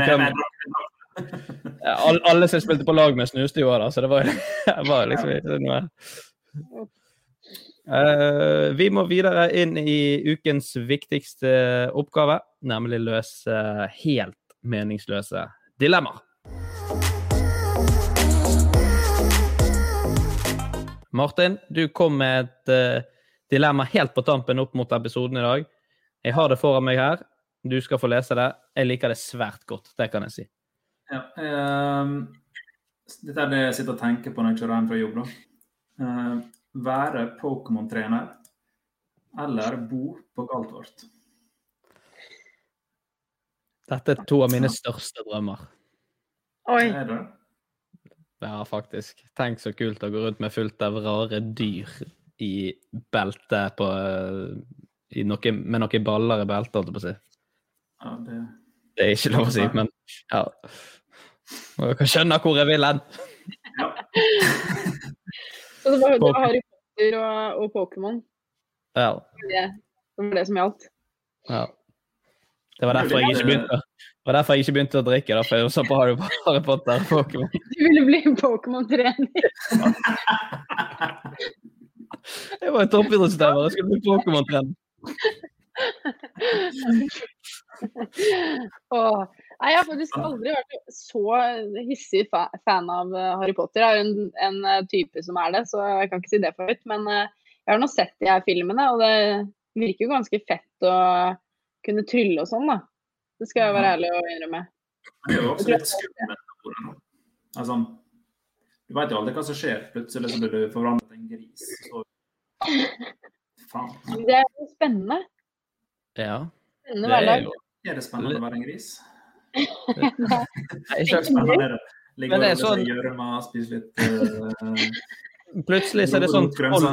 all- Alle som jeg spilte på lag med, snuste jo av så det var, var liksom ikke noe uh, Vi må videre inn i ukens viktigste oppgave, nemlig løse helt meningsløse dilemmaer. Martin, du kom med et uh, dilemma helt på tampen opp mot episoden i dag. Jeg har det foran meg her. Du skal få lese det. Jeg liker det svært godt, det kan jeg si. Ja, ehm, dette er det jeg sitter og tenker på når jeg kjører hjem fra jobb. da. Eh, være Pokémon-trener eller bo på Galtvort. Dette er to av mine største drømmer. Oi. Er det? Ja, faktisk. Tenk så kult å gå rundt med fullt av rare dyr i beltet på i noe, Med noen baller i beltet, holdt jeg på å si. Ja, det Det er ikke lov å si, men ja. Dere skjønner hvor jeg vil hen. Så det var, det var Harry Potter og, og Pokémon. Ja. Det, det var det som gjaldt. ja. Det var derfor jeg ikke begynte, det var derfor jeg ikke begynte å drikke, da, for jeg så på Harry Potter og Pokémon. Du ville bli Pokémon-trener. Jeg var toppidrettsutøver, jeg skulle bli Pokémon-trener. Åh. Nei, jeg har faktisk aldri vært så hissig fa fan av eh, Harry Potter. Jeg er en, en eh, type som er det, så jeg kan ikke si det for høyt. Men eh, jeg har nå sett de her filmene, og det virker jo ganske fett å kunne trylle og sånn, da. Det skal jeg være ærlig og innrømme. Det er jo også litt skummelt. Altså, du vet jo aldri hva som skjer. Plutselig så blir du forvandlet til en gris. Så... Faen. Det er jo spennende. Ja. Spennende Det er hverdag. jo Er det spennende å være en gris? Nei, ikke Ikke spennende, er det. Ligge Men det er og sånn- i gjørma, spiser litt uh, Plutselig så er det sånn troll,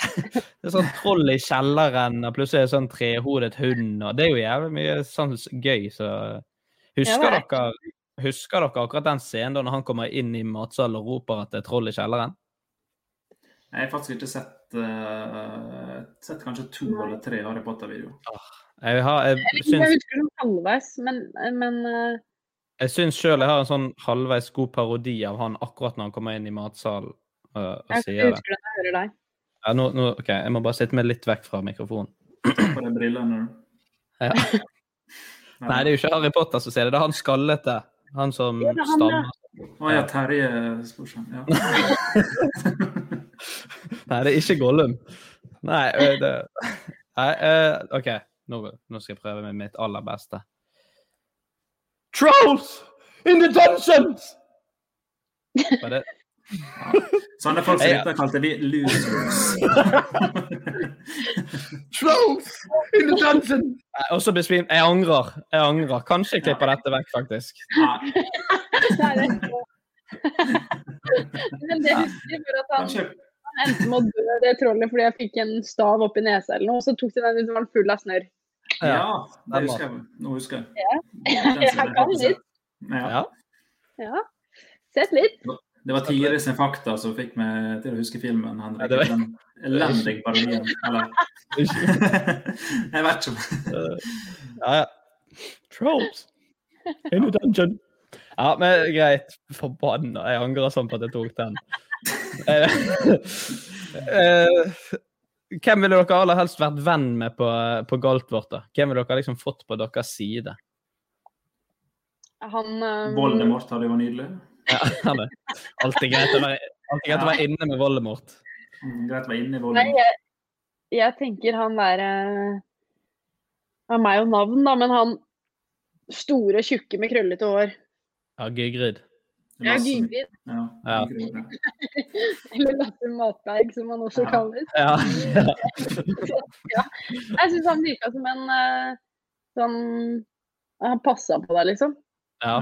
det er sånn troll i kjelleren, og plutselig er det sånn trehodet hund, og det er jo jævlig mye sånn gøy, så Husker er dere Husker dere akkurat den scenen da når han kommer inn i matsalen og roper at det er troll i kjelleren? Jeg har faktisk ikke sett uh, sett kanskje to eller tre Harry Potter-videoer. Jeg, har, jeg, Jeg syns, husker den halvveis, men, men uh... jeg syns sjøl jeg har en sånn halvveis god parodi av han akkurat når han kommer inn i matsalen og, og jeg sier det. den jeg hører deg. Ja, nå, nå, OK, jeg må bare sitte meg litt vekk fra mikrofonen. På de brillene. Ja. Nei, det er jo ikke Harry Potter som sier det, det er han skallete. Han som ja. stammer. Å ja, Terje Sporsem. Ja. Nei, det er ikke Gollum. Nei, det Nei, uh, OK. Nå, nå skal jeg prøve med mitt aller beste. Trolls in the dungeons! Var det Sånne folk som dette kalte vi losers. Trolls in the dungeon! Nei, Og så besvim... Jeg angrer. Jeg angrer. Kanskje jeg klipper dette vekk, faktisk. Nei, det er Men det husker jeg for at han han endte med å dø, det trollet, fordi jeg fikk en stav opp i nesa eller noe, og så tok de den ut og var full av snørr. Ja, det husker jeg. Nå husker jeg. Ja. Jeg kan litt. Ja. Ja. Sett litt. Det var Tiril sin fakta som fikk meg til å huske filmen. Henrik. Ja, det var- Den elendige parodien. Eller Jeg vet ikke. Ja, ja. Trolls in the dungeon. Ja, men greit. Forbanna. Jeg angrer sånn på at jeg tok den. Hvem ville dere aller helst vært venn med på, på Galtvort? da? Hvem ville dere liksom fått på deres side? Han um, Voldemort hadde jo vært nydelig. Ja, han er alltid greit å være, alltid greit å være inne med Voldemort. Mm, Greit å være inne i Nei, Voldemort. jeg, jeg tenker han der eh, Han er jo navn, da, men han store, tjukke med krøllete hår. Ja, Gygrid. Ja, Gygrid. Ja, Ja. Eller Lasse Matberg, som han også Ja. kalles. Ja. ja. Jeg syns han virka som en eh, sånn Han passa på deg, liksom. ja.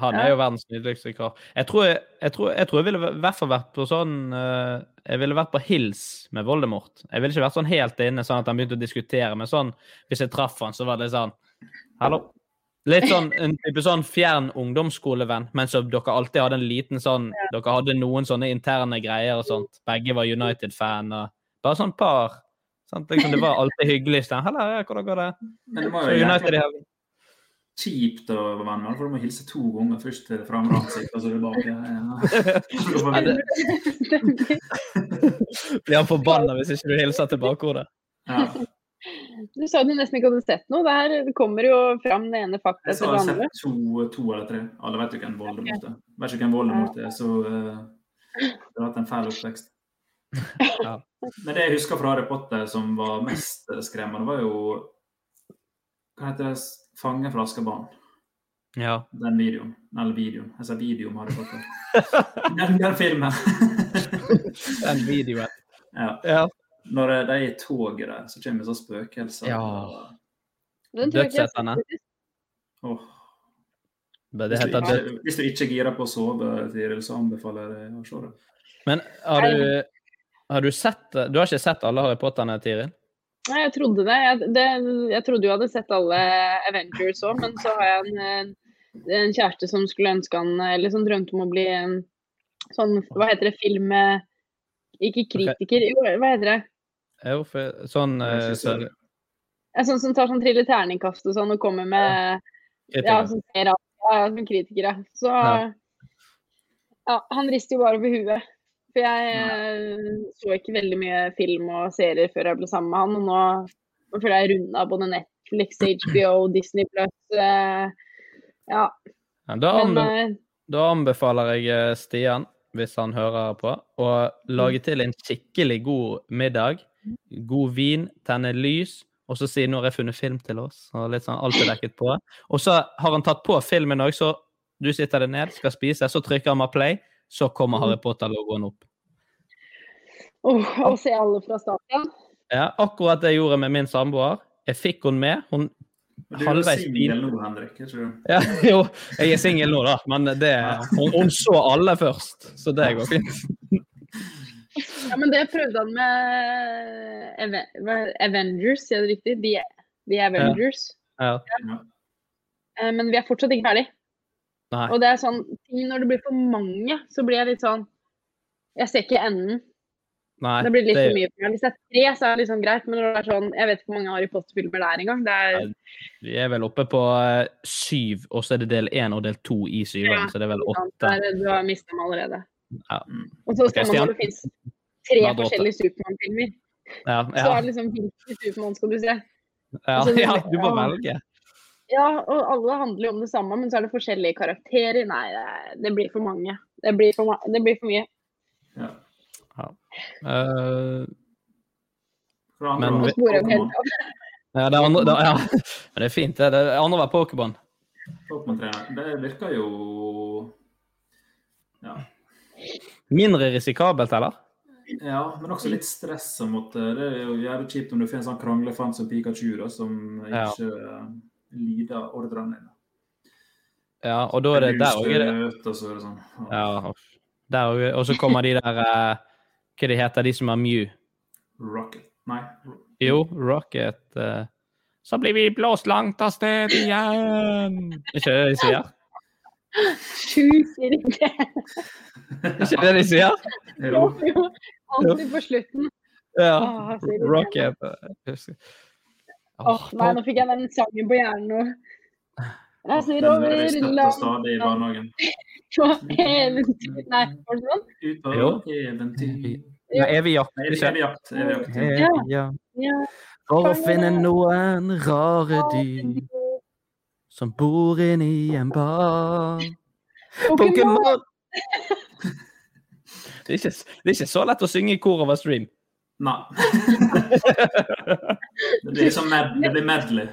Han er jo verdens nydeligste kar. Jeg tror jeg, jeg, tror, jeg, tror jeg ville i hvert fall vært på sånn eh, Jeg ville vært på hils med Voldemort. Jeg ville ikke vært sånn helt inne, sånn at han begynte å diskutere, men sånn hvis jeg traff han, så var det sånn Hallo. Litt sånn en type sånn fjern ungdomsskolevenn, men så dere alltid hadde en liten sånn Dere hadde noen sånne interne greier og sånt. Begge var United-fan og Bare sånn par. Sant? Liksom, det var alltid hyggelig. Sånn, Hallo, ja, hvordan går det? Men det var jo United jævlig kjipt å være venn med, for du må hilse to ganger. Først til framre ansikt, og så tilbake. Ja, det- Blir han forbanna hvis ikke du hilser tilbakehodet? Du sa du nesten ikke hadde sett noe. Det her kommer jo fram det ene fakta Jeg så etter har det andre. sett to, to eller tre. Alle vet jo hvem Voldemort er. Vet ikke hvem Voldemort er, så uh, du har hatt en fæl oppvekst. Men det jeg husker fra Harry Potter som var mest skremmende, var jo Hva heter det? 'Fange fra Azkaban'. Ja. Den videoen. Eller videoen. Jeg sa video om Harry Potter. Den, den filmen. Den videoen. Ja. Ja. Når de er i toget der, så kommer så spøkelser. Ja. Faktisk. Det Hvis, du heter ikke, død. hvis du ikke er gira på å sove, Tiril, så anbefaler jeg å se det. Men har du, har du sett Du har ikke sett alle Harry Potterne, Tiril? Nei, jeg trodde det. Jeg, det. jeg trodde jo jeg hadde sett alle Avengers òg, men så har jeg en, eh, en kjæreste som skulle ønske han Eller som drømte om å bli en sånn Hva heter det? Film... eh, Ikke kritiker, jo, hva heter det? Jo, for sånn uh, så, Ja, sånn som tar sånn trille terningkast og sånn, og kommer med Ja, Ja, som ser alt. Ja, som kritiker, ja. Så Ja. ja, han rister jo bare over huet. For jeg eh, så ikke veldig mye film og serier før jeg ble sammen med han, og nå, nå føler jeg runda både Netflix, HBO, Disney Plus. Uh, ja. Ja, da, Men anbe eh, da anbefaler jeg eh, Stian, hvis han hører på, og lage til en skikkelig god middag. God vin, tenne lys, og så si 'nå har jeg funnet film til oss', og litt sånn alt er dekket på. Og så har han tatt på filmen òg, så du sitter deg ned, skal spise, så trykker han med play, så kommer Harry Potter-logoen opp. Oh, og se alle fra starten. Ja, akkurat det jeg gjorde med min samboer. Jeg fikk hun med. Hun Du er halvveis singel nå, Henrik. ikke? Ja, jo, jeg er singel nå, da, men det, hun, hun så alle først, så det går fint. Ja, men det prøvde han med Avengers, sier jeg det riktig? The, The Avengers. Ja. Eh, Men vi er fortsatt ikke ferdig. Nei. Og det er sånn, når det blir for mange, så blir jeg litt sånn Jeg ser ikke enden. Nei, Det blir litt det- for mye for. Hvis det er tre, så er det liksom greit, men når det er sånn Jeg vet ikke hvor mange Harry Potter-filmer det er engang. Det er Vi er vel oppe på eh, syv, og så er det del én og del to i syveren, Ja, så det er vel åtte. der, du har mista dem allerede. Ja. Og så skal skal man når det finnes tre det forskjellige Supermann-filmer, Ja, så ja, er det liksom hvilken Supermann skal du se? ja, altså, ja, du må ja. velge. Ja, og alle handler jo om det samme, men så er det forskjellige karakterer. Nei, det, det blir for mange. Det blir for, det blir for mye. Ja. Eh, Men vi- ja, det andre, det, ja. Det er fint, det. Det andre var Pokémon. Det virker jo Ja. Mindre risikabelt, eller? Ja, men også litt stress Det er jo jævlig kjipt om du får en sånn kranglefant som Pikachu, da, som ikke ja. lider ordrene dine. Ja, og da er det der òg. Og så er det sånn. Ja, der og så kommer de der eh, Hva de heter de som har Mew? Rocket. Nei. Jo, Rocket. Uh, så blir vi blåst langt av sted igjen! Ikke det de sier? Sjukt irriterende. Ikke det de sier? Jo, jo. Alltid på slutten. Ja. Rocket. eh, Åh, nei, nå fikk jeg den sangen på hjernen nå. Jeg sier over land eventyr Nei, var det sånn? Ut på eventyr. Ja, evig jakt. Evig jakt. Evig jakt. Evig jakt. Ja. For å finne noen rare dyr som bor inni en bar. Pokémon! Det er, ikke, det er ikke så lett å synge i kor over stream. Nei. Det blir som med, det blir medley.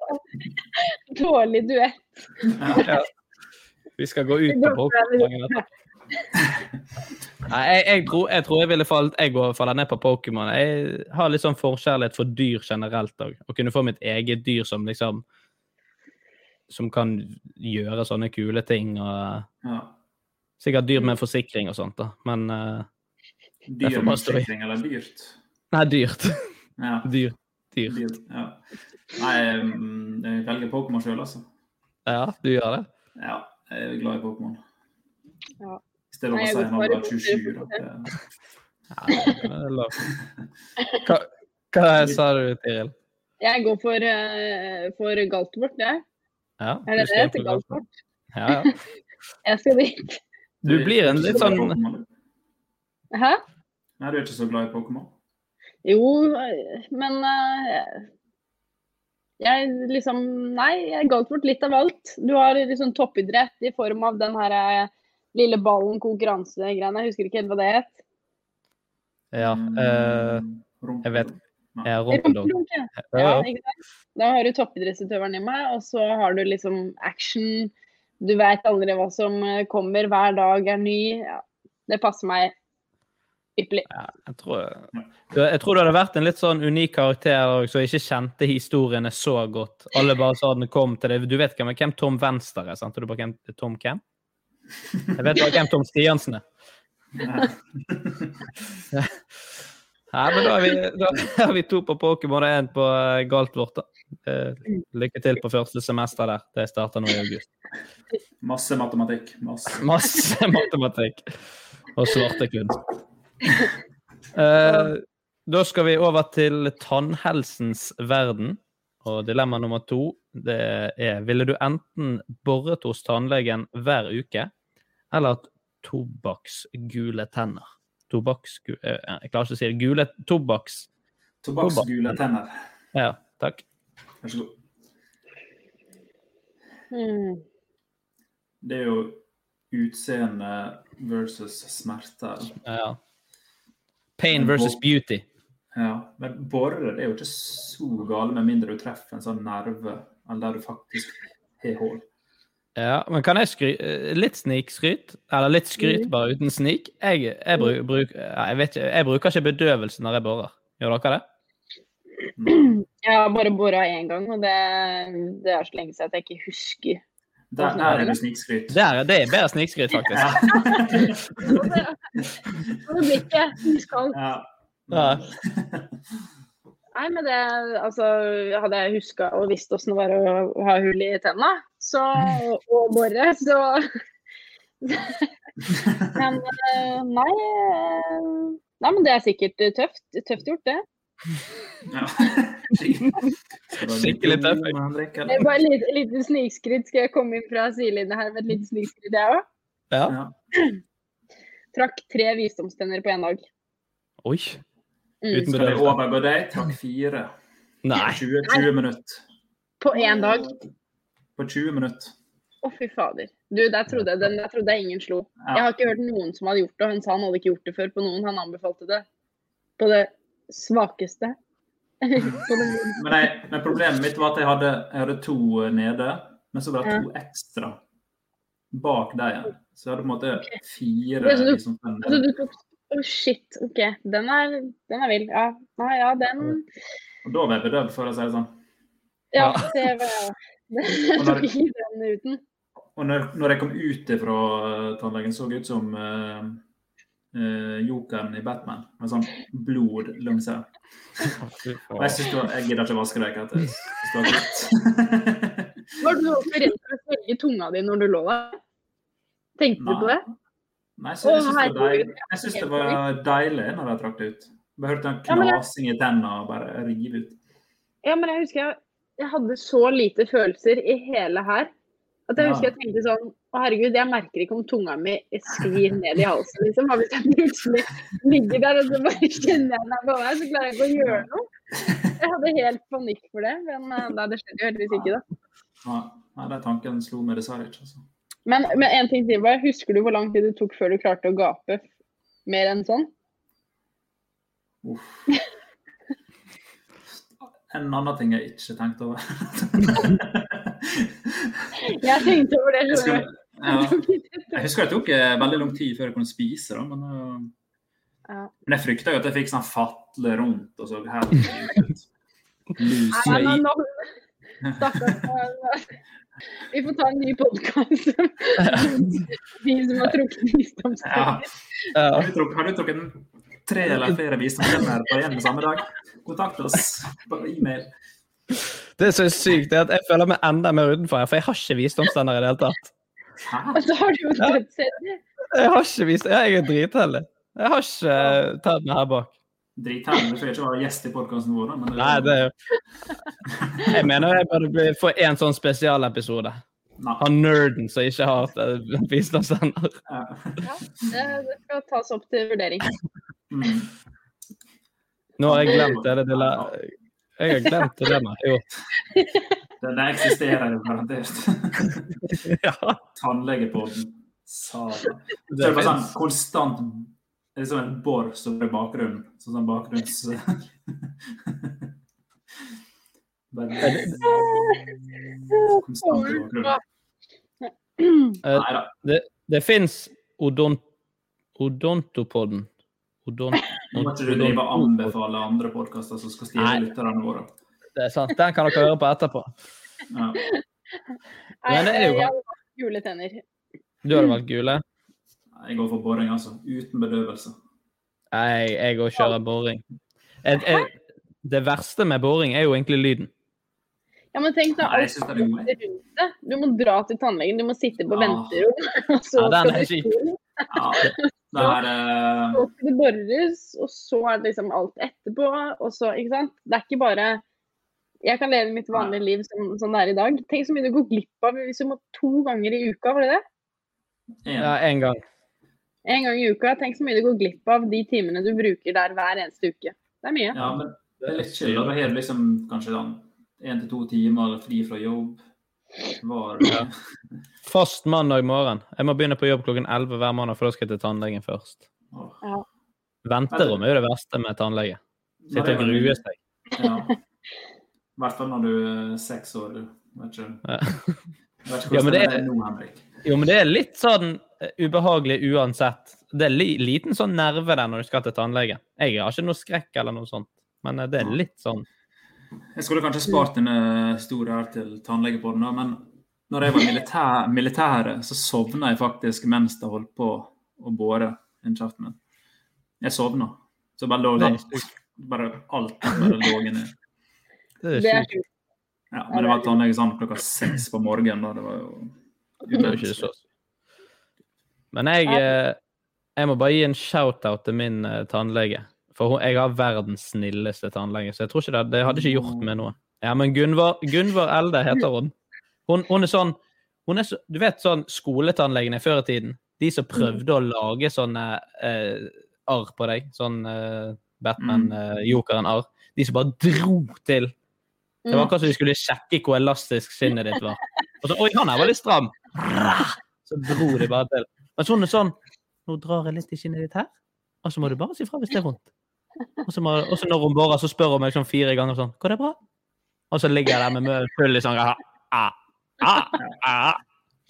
Dårlig duett. Ja. Vi skal gå ut på Pokémon. Nei, jeg, jeg, tror, jeg tror jeg ville falt Jeg går faller ned på Pokémon. Jeg har litt sånn forkjærlighet for dyr generelt òg. Å kunne få mitt eget dyr som liksom som kan gjøre sånne kule ting. og Ja. Sikkert dyr med forsikring og sånt, da. Men uh, Dyr med forsikring eller dyrt? Nei, dyrt. Ja. Dyr. Dyr. Dyrt, ja. Nei, mm, jeg velger Pokémon sjøl, altså. Ja, du gjør det? Ja, jeg er glad i Pokémon. Ja. I stedet for å si at når du var Harry 27, da. Er. Hva, hva sa du, Tiril? Jeg går for, uh, for Galtvort, jeg. Ja, Er det det heter? Galtvort? Ja, ja. Jeg skal dit. Du blir en litt sånn Hæ? Nei, du er ikke så glad i Pokémon? Jo, men eh, jeg liksom Nei, jeg ga bort litt av alt. Du har liksom toppidrett i form av den her eh, lille ballen konkurransegreiene. Jeg husker ikke helt hva det het. Ja. øh, jeg vet ja. Rumpeldunk, ja. Ja? Da har du toppidrettsutøveren i meg, og så har du liksom action. Du vet aldri hva som eh, kommer. Hver dag er ny. Ja, det passer meg ypperlig. Jeg tror, jeg tror du hadde vært en litt sånn unik karakter som ikke kjente historiene så godt. Alle bare sa den kom til deg. Du vet hvem, hvem Tom Venstre er, sant? Og du bare hvem Tom hvem? Jeg vet bare hvem Tom Stiansen er. Ja, men da har vi, da har vi to på Pokémon og én på galt vårt. da. Eh, lykke til på første semester der. Det starter nå i august. Masse matematikk. Masse. Masse matematikk og svarte kunst. Eh, da skal vi over til tannhelsens verden. Og dilemma nummer to det er Ville du enten boret hos tannlegen hver uke, eller hatt tobakksgule tenner? Tobakksgule eh, Jeg klarer ikke å si det. Gule tobakks... Tobakksgule tenner. Ja, takk. Vær så god. Hmm. Det er jo utseende versus smerte. Ja. Pain versus beauty. Ja, men borer er jo ikke så gale med mindre du treffer en sånn nerve, eller der du faktisk har hull. Ja, men kan jeg skry... eh, Litt snikskryt? Eller litt skryt, Mm. bare uten snik? Jeg, jeg, bruk, bruk, jeg, vet ikke, jeg bruker ikke bedøvelse når jeg borer. Gjør dere det? Jeg har bare bora én gang, og det, det er så lenge siden at jeg ikke husker. Der, der er det snikskryt. Det er, det er bedre snikskryt, faktisk. Ja. det blir ikke iskaldt. Ja. Nei, men det Altså, hadde jeg huska og visst åssen det var å ha hull i tenna, så Og bore, så Men eh, nei eh, Nei, men det er sikkert tøft. Tøft gjort, det. Skikkelig tøff. Det er bare et lite, lite snikskritt. Skal jeg komme inn fra sidelinja her med et lite snikskritt, jeg òg? Ja. Trakk tre visdomstenner på én dag. Oi. Mm. Uten Skal vi overgå deg? Trakk fire. Nei. 20, 20 minutter. På én dag. På 20 minutter. Å, fy fader. Du, der trodde jeg, den der trodde jeg ingen slo. Ja. Jeg har ikke hørt noen som hadde gjort det, og han sa han hadde ikke gjort det før på noen. Han anbefalte det på det svakeste. Men, jeg, men problemet mitt var at jeg hadde, jeg hadde to nede, men så var det to ekstra bak deg igjen. Så jeg hadde på en måte fire Det er så du- liksom, Altså, du tok Å, shit. OK. Den er, den er vill. Ja. Nei, ja, den Og da var jeg bedøvd, for å si det sånn. Ja, det var Jeg Og tok når- ikke den uten. Og når, når jeg kom ut fra tannlegen, så det ut som eh, eh, jokeren i Batman, med sånn blod. Og jeg, var, jeg gidder ikke vaske deg etter. Jeg var. Du også redd for å svelge tunga di når du lå der? Tenkte du på det? Nei, så jeg syns det, jeg det var deilig når jeg trakk det ut. Bare hørte en knasing i tenna og bare rive ut. Ja, men jeg husker jeg, jeg hadde så lite følelser i hele her. At jeg husker jeg tenkte sånn Å, herregud, jeg merker ikke om tunga mi sklir ned i halsen, liksom. Hvis jeg plutselig ligger der og så bare kjenner jeg den på vei, så klarer jeg ikke å gjøre noe. Jeg hadde helt panikk for det, men eh, det skjedde jo heldigvis ikke, da. Nei, nei, den tanken slo meg dessverre ikke. Altså. Men, men en ting til bare, husker du hvor lang tid det tok før du klarte å gape mer enn sånn? Uff. En annen ting jeg ikke tenkte over. Jeg tenkte over det. Jeg, skulle, ja. jeg husker det tok eh, veldig lang tid før jeg kunne spise, da, men, eh, Ja. men jeg frykta jo at jeg fikk sånn fatle rundt og så her. Lus Nei, i nå- Stakkars. Vi får ta en ny podkast. Vi som har trukket Ja. visdomstenner. Trukket, har du trukket tre eller flere visdomstenner på en samme dag? Kontakt oss på e-mail. Det er så sykt det er at jeg føler meg enda mer utenfor her, for jeg har ikke visdomstenner i det hele tatt. Og så har du jo dødsheldig. Jeg har ikke visst, Jeg er dritheldig. Jeg har ikke eh, tatt den her bak. Dritheldig, du får ikke være gjest i podkasten vår. da, Men Nei, det er jo Jeg mener jeg burde får få en sånn spesialepisode. Han nerden som ikke har eh, visdomstenner. Ja, det, det skal tas opp til vurdering. Mm. Nå har jeg glemt det. det lille Jeg har glemt der. Jo. Den eksisterer jo garantert. ja. Tannlegepodden. Satan. Det er sånn konstant Det er som en bor som er bakgrunnen. Sånn sånn bakgrunns... Bare konstant i bakgrunnen. Eh, det det fins odont, Odontopodden. da, Nå må ikke du drive og anbefale andre podkaster som skal stjele lytterne våre. Det er sant. Den kan dere høre på etterpå. Ja. Men det er jo gule tenner. Du hadde valgt gule? Jeg går for boring, altså. Uten bedøvelse. Nei, jeg òg kjører boring. Jeg, jeg, det verste med boring er jo egentlig lyden. Ja, men tenk da, Nei, jeg alt er rundt det. Du må dra til tannlegen, du må sitte på venterom. Og så Ja, den er kjip. Ja, det er eh, det borres, og så er det liksom alt etterpå. Og så, ikke sant. Det er ikke bare Jeg kan leve mitt vanlige liv som, som det er i dag. Tenk så mye du går glipp av hvis du må to ganger i uka, var det det? Ja, én gang. En gang i uka. Tenk så mye du går glipp av de timene du bruker der hver eneste uke. Det er mye. Ja, men det er litt chill. å har liksom kanskje sånn én til to timer fri fra jobb. Var, Fast mandag morgen. Jeg må begynne på jobb klokken 11 hver mandag, for da skal jeg til tannlegen først. Ja. Venterom er jo det verste med tannlege. Sitte og grue seg. Ja. I hvert fall når du er seks år. Du. Vet ikke, Ja. jeg vet ikke Ja, men det det er- er nå, Henrik. Jo, men det er litt sånn eh, ubehagelig uansett. Det er li liten sånn nerve der når du skal til tannlegen. Jeg har ikke noe skrekk eller noe sånt, men eh, det er litt sånn Jeg skulle kanskje spart denne store her til tannlegepodden, da, men når jeg var militær, militæret, så sovna jeg faktisk mens det holdt på å båre inn kjeften min. Jeg sovna. Så bare lå Det Bare alt bare lå inni. Det er sjukt. Ja, men det var tannlege sånn klokka seks på morgenen. da, Det var jo så Men jeg, eh, jeg må bare gi en shout-out til min eh, tannlege. For jeg har verdens snilleste tannlege, så jeg tror ikke det, det hadde ikke gjort meg noe. Ja, men Gunvor, Gunvor Elde heter hun. hun. Hun er sånn hun er så, Du vet sånn skoletannlegene før i tiden? De som prøvde å lage sånne eh, arr på deg. Sånn eh, Batman-jokeren-arr. de som bare dro til. Det var akkurat som de skulle sjekke hvor elastisk skinnet ditt var. Og så, Oi, han her var litt stram! Så dro de bare til. Men sånn er sånn Nå drar jeg litt i skinnet ditt her, og så må du bare si fra hvis det er vondt. Og så, når hun borer, så spør hun meg sånn fire ganger sånn Går det bra? Og så ligger jeg der med munnen full i sånn ah, ah, ah, ah.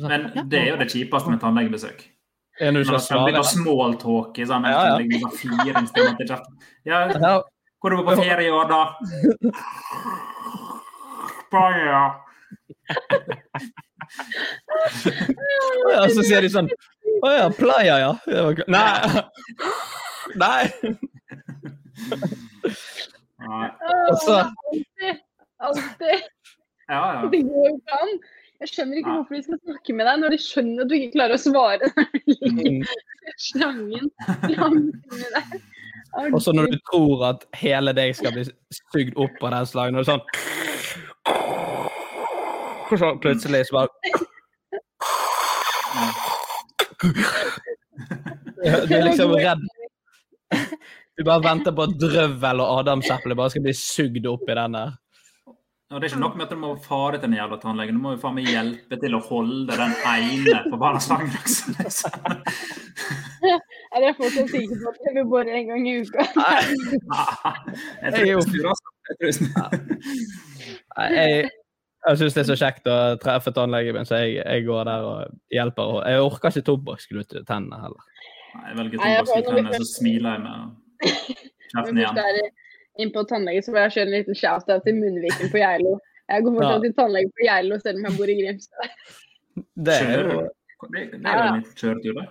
Men det er jo det kjipeste med tannlegebesøk. Ja, når du skal Når det blir småltåke sånn, Ja, ja. liksom, liksom fire kjeften. Ja, hvor er du på ferie i år, da? Spania. Og så sier de sånn Å ja, playa, ja. Det. Nei. Nei. Nei. Alltid. Alltid. Ja, ja. Det går jo ikke an. Jeg skjønner ikke hvorfor de skal snakke med deg når de skjønner at du ikke klarer å svare. Mm. Slangen Og så når du tror at hele deg skal bli sugd opp av den slangen, og sånn Og så plutselig så bare Du er liksom redd. Du bare venter på at drøvel og adamseple bare skal bli sugd opp i den der. Og det er ikke nok med at du må fare til den jævla tannlegen, du må jo faen meg hjelpe til å holde den ene forbanna slangen. Liksom. Er det fortsatt sikre på at vi vil bore en gang i uka? Jeg tror jeg snur, altså. Jeg tror jeg Jeg, jeg syns det er så kjekt å treffe tannlegen min, så jeg, jeg går der og hjelper. Jeg orker ikke tobakksklut i tennene heller. Nei, Jeg velger Nei, i tennene, så smiler jeg med Først er inn på tannlege, så vil jeg kjøre en liten shout-out til munnviken på Geilo. Jeg går fortsatt Ja. til tannlege på Geilo selv om jeg bor i Grimstad. Det er jo? Det, det er en liten kjøretur, det.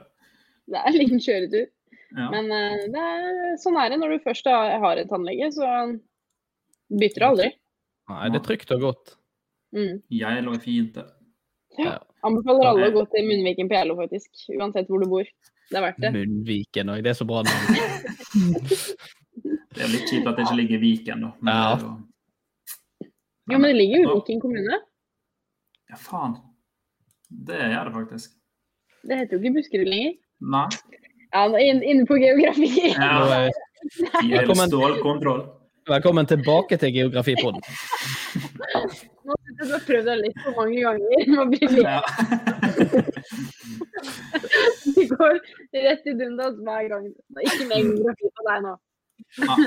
Det er en liten kjøretur. Ja. Men eh, det er, sånn er det når du først har, har en tannlege, så bytter du aldri. Nei, det er trygt og godt. Mm. Geilo er fint, det. Ja. Anbefaler alle å gå til Munnviken på Geilo, faktisk. Uansett hvor du bor. Det er verdt det. Munnviken òg, det er så bra navn. Det er litt kjipt at det ikke ligger i Viken, da. Men Ja. det Men, jo- Jo, men det ligger jo i Viken kommune. Ja, faen. Det gjør det faktisk. Det heter jo ikke Buskerud lenger. Nei. Ja, inn- inne på geografi. Ja. Velkommen. stålkontroll. Velkommen tilbake til Geografipodden. Nå har jeg du prøvd deg litt for mange ganger. Ja. Det går rett i dundas hver gang. Ikke mer geografi på deg nå. Ja.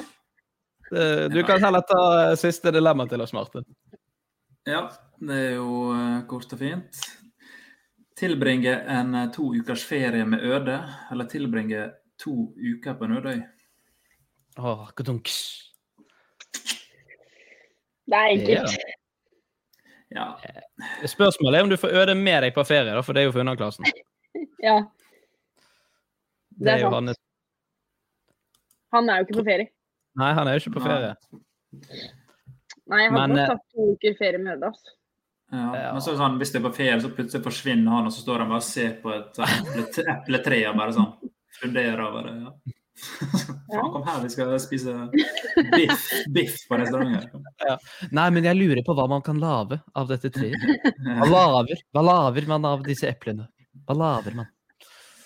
Du kan heller ta siste dilemma til oss, Martin. Ja, det er jo eh, kort og fint. Tilbringe en eh, to ukers ferie med Øde, eller tilbringe to uker på en ødøy? Åh, kadunks. Det er enkelt. Ja. Spørsmålet er om du får øde med deg på ferie, da, for det er jo for underklassen. Ja. Det Det er jo sant. hans... Han er jo ikke på ferie. Nei, han er jo ikke på ferie. Nei, han har nok eh, tatt to uker ferie med Øde. Altså. Ja. Men så er det sånn, hvis det er på ferie, så plutselig forsvinner han, og så står han bare og ser på et epletre og bare sånn funderer over det. Ja. Faen, kom her, vi skal spise biff, biff på restauranten. Ja. Nei, men jeg lurer på hva man kan lage av dette treet. Hva lager, hva lager man av disse eplene? Hva lager man?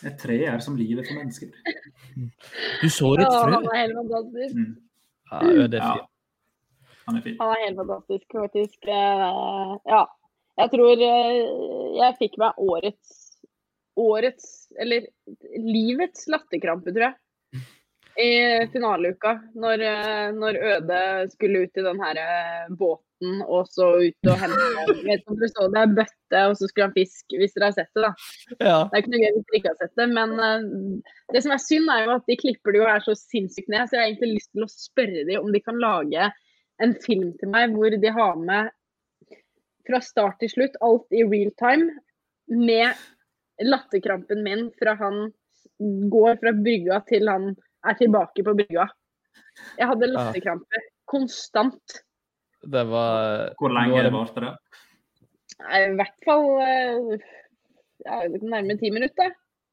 Et tre er som livet for mennesker. Du sår et Ja, frø. han er helt fantastisk. Mm. Ja, øde Ja. Han er fin. Han er helt fantastisk, faktisk. Eh, ja. Jeg tror eh, jeg fikk meg årets Årets, eller livets latterkrampe, tror jeg. I finaleuka, når, eh, når Øde skulle ut i den her eh, båten og så ut og hente Vet ikke om dere så det, bøtte, og så skulle han fisk, hvis dere har sett det, da. Ja. Det er ikke noe gøy hvis dere ikke har sett det, men uh, det som er synd, er jo at de klipper det jo er så sinnssykt ned. Så jeg har egentlig lyst til å spørre dem om de kan lage en film til meg hvor de har med fra start til slutt alt i real time med latterkrampen min fra han går fra brygga til han er tilbake på brygga. Jeg hadde latterkrampe konstant. Det var Hvor lenge det varte det? Nei, I hvert fall eh, ja, nærmere ti minutter.